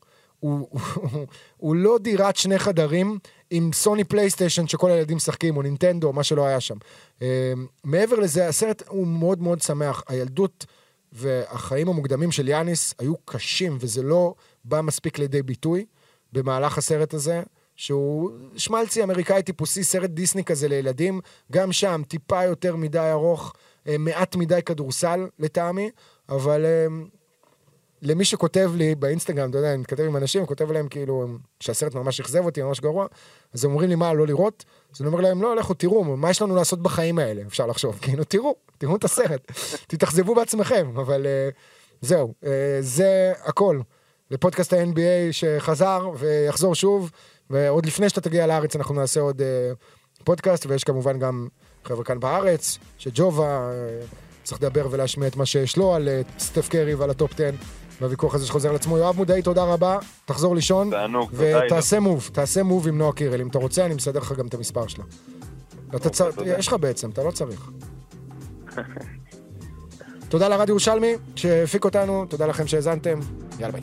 הוא, הוא, הוא לא דירת שני חדרים עם סוני פלייסטיישן שכל הילדים משחקים, או נינטנדו, מה שלא היה שם. אה, מעבר לזה, הסרט הוא מאוד מאוד שמח. הילדות והחיים המוקדמים של יאניס היו קשים, וזה לא בא מספיק לידי ביטוי במהלך הסרט הזה. שהוא שמלצי אמריקאי טיפוסי, סרט דיסני כזה לילדים, גם שם טיפה יותר מדי ארוך, אה, מעט מדי כדורסל לטעמי, אבל אה, למי שכותב לי באינסטגרם, אתה יודע, אני מתכתב עם אנשים, כותב להם כאילו שהסרט ממש אכזב אותי, ממש גרוע, אז הם אומרים לי מה, לא לראות? אז אני אומר להם, לא, לכו תראו, מה יש לנו לעשות בחיים האלה, אפשר לחשוב, כאילו, תראו, תראו את הסרט, תתאכזבו בעצמכם, אבל uh, זהו, אה, זה הכל. לפודקאסט ה-NBA שחזר ויחזור שוב, ועוד לפני שאתה תגיע לארץ אנחנו נעשה עוד אה, פודקאסט, ויש כמובן גם חבר'ה כאן בארץ, שג'ובה צריך לדבר ולהשמיע את מה שיש לו על סטף קרי ועל הטופ 10. והוויכוח הזה שחוזר לעצמו. יואב מודעי, תודה רבה, תחזור לישון. תענוג, תודה. ותעשה move, תעשה move עם נועה קירל. אם אתה רוצה, אני מסדר לך גם את המספר שלה. יש לך בעצם, אתה לא צריך. תודה לרדיו ירושלמי שהפיק אותנו, תודה לכם שהאזנתם, יאללה ביי.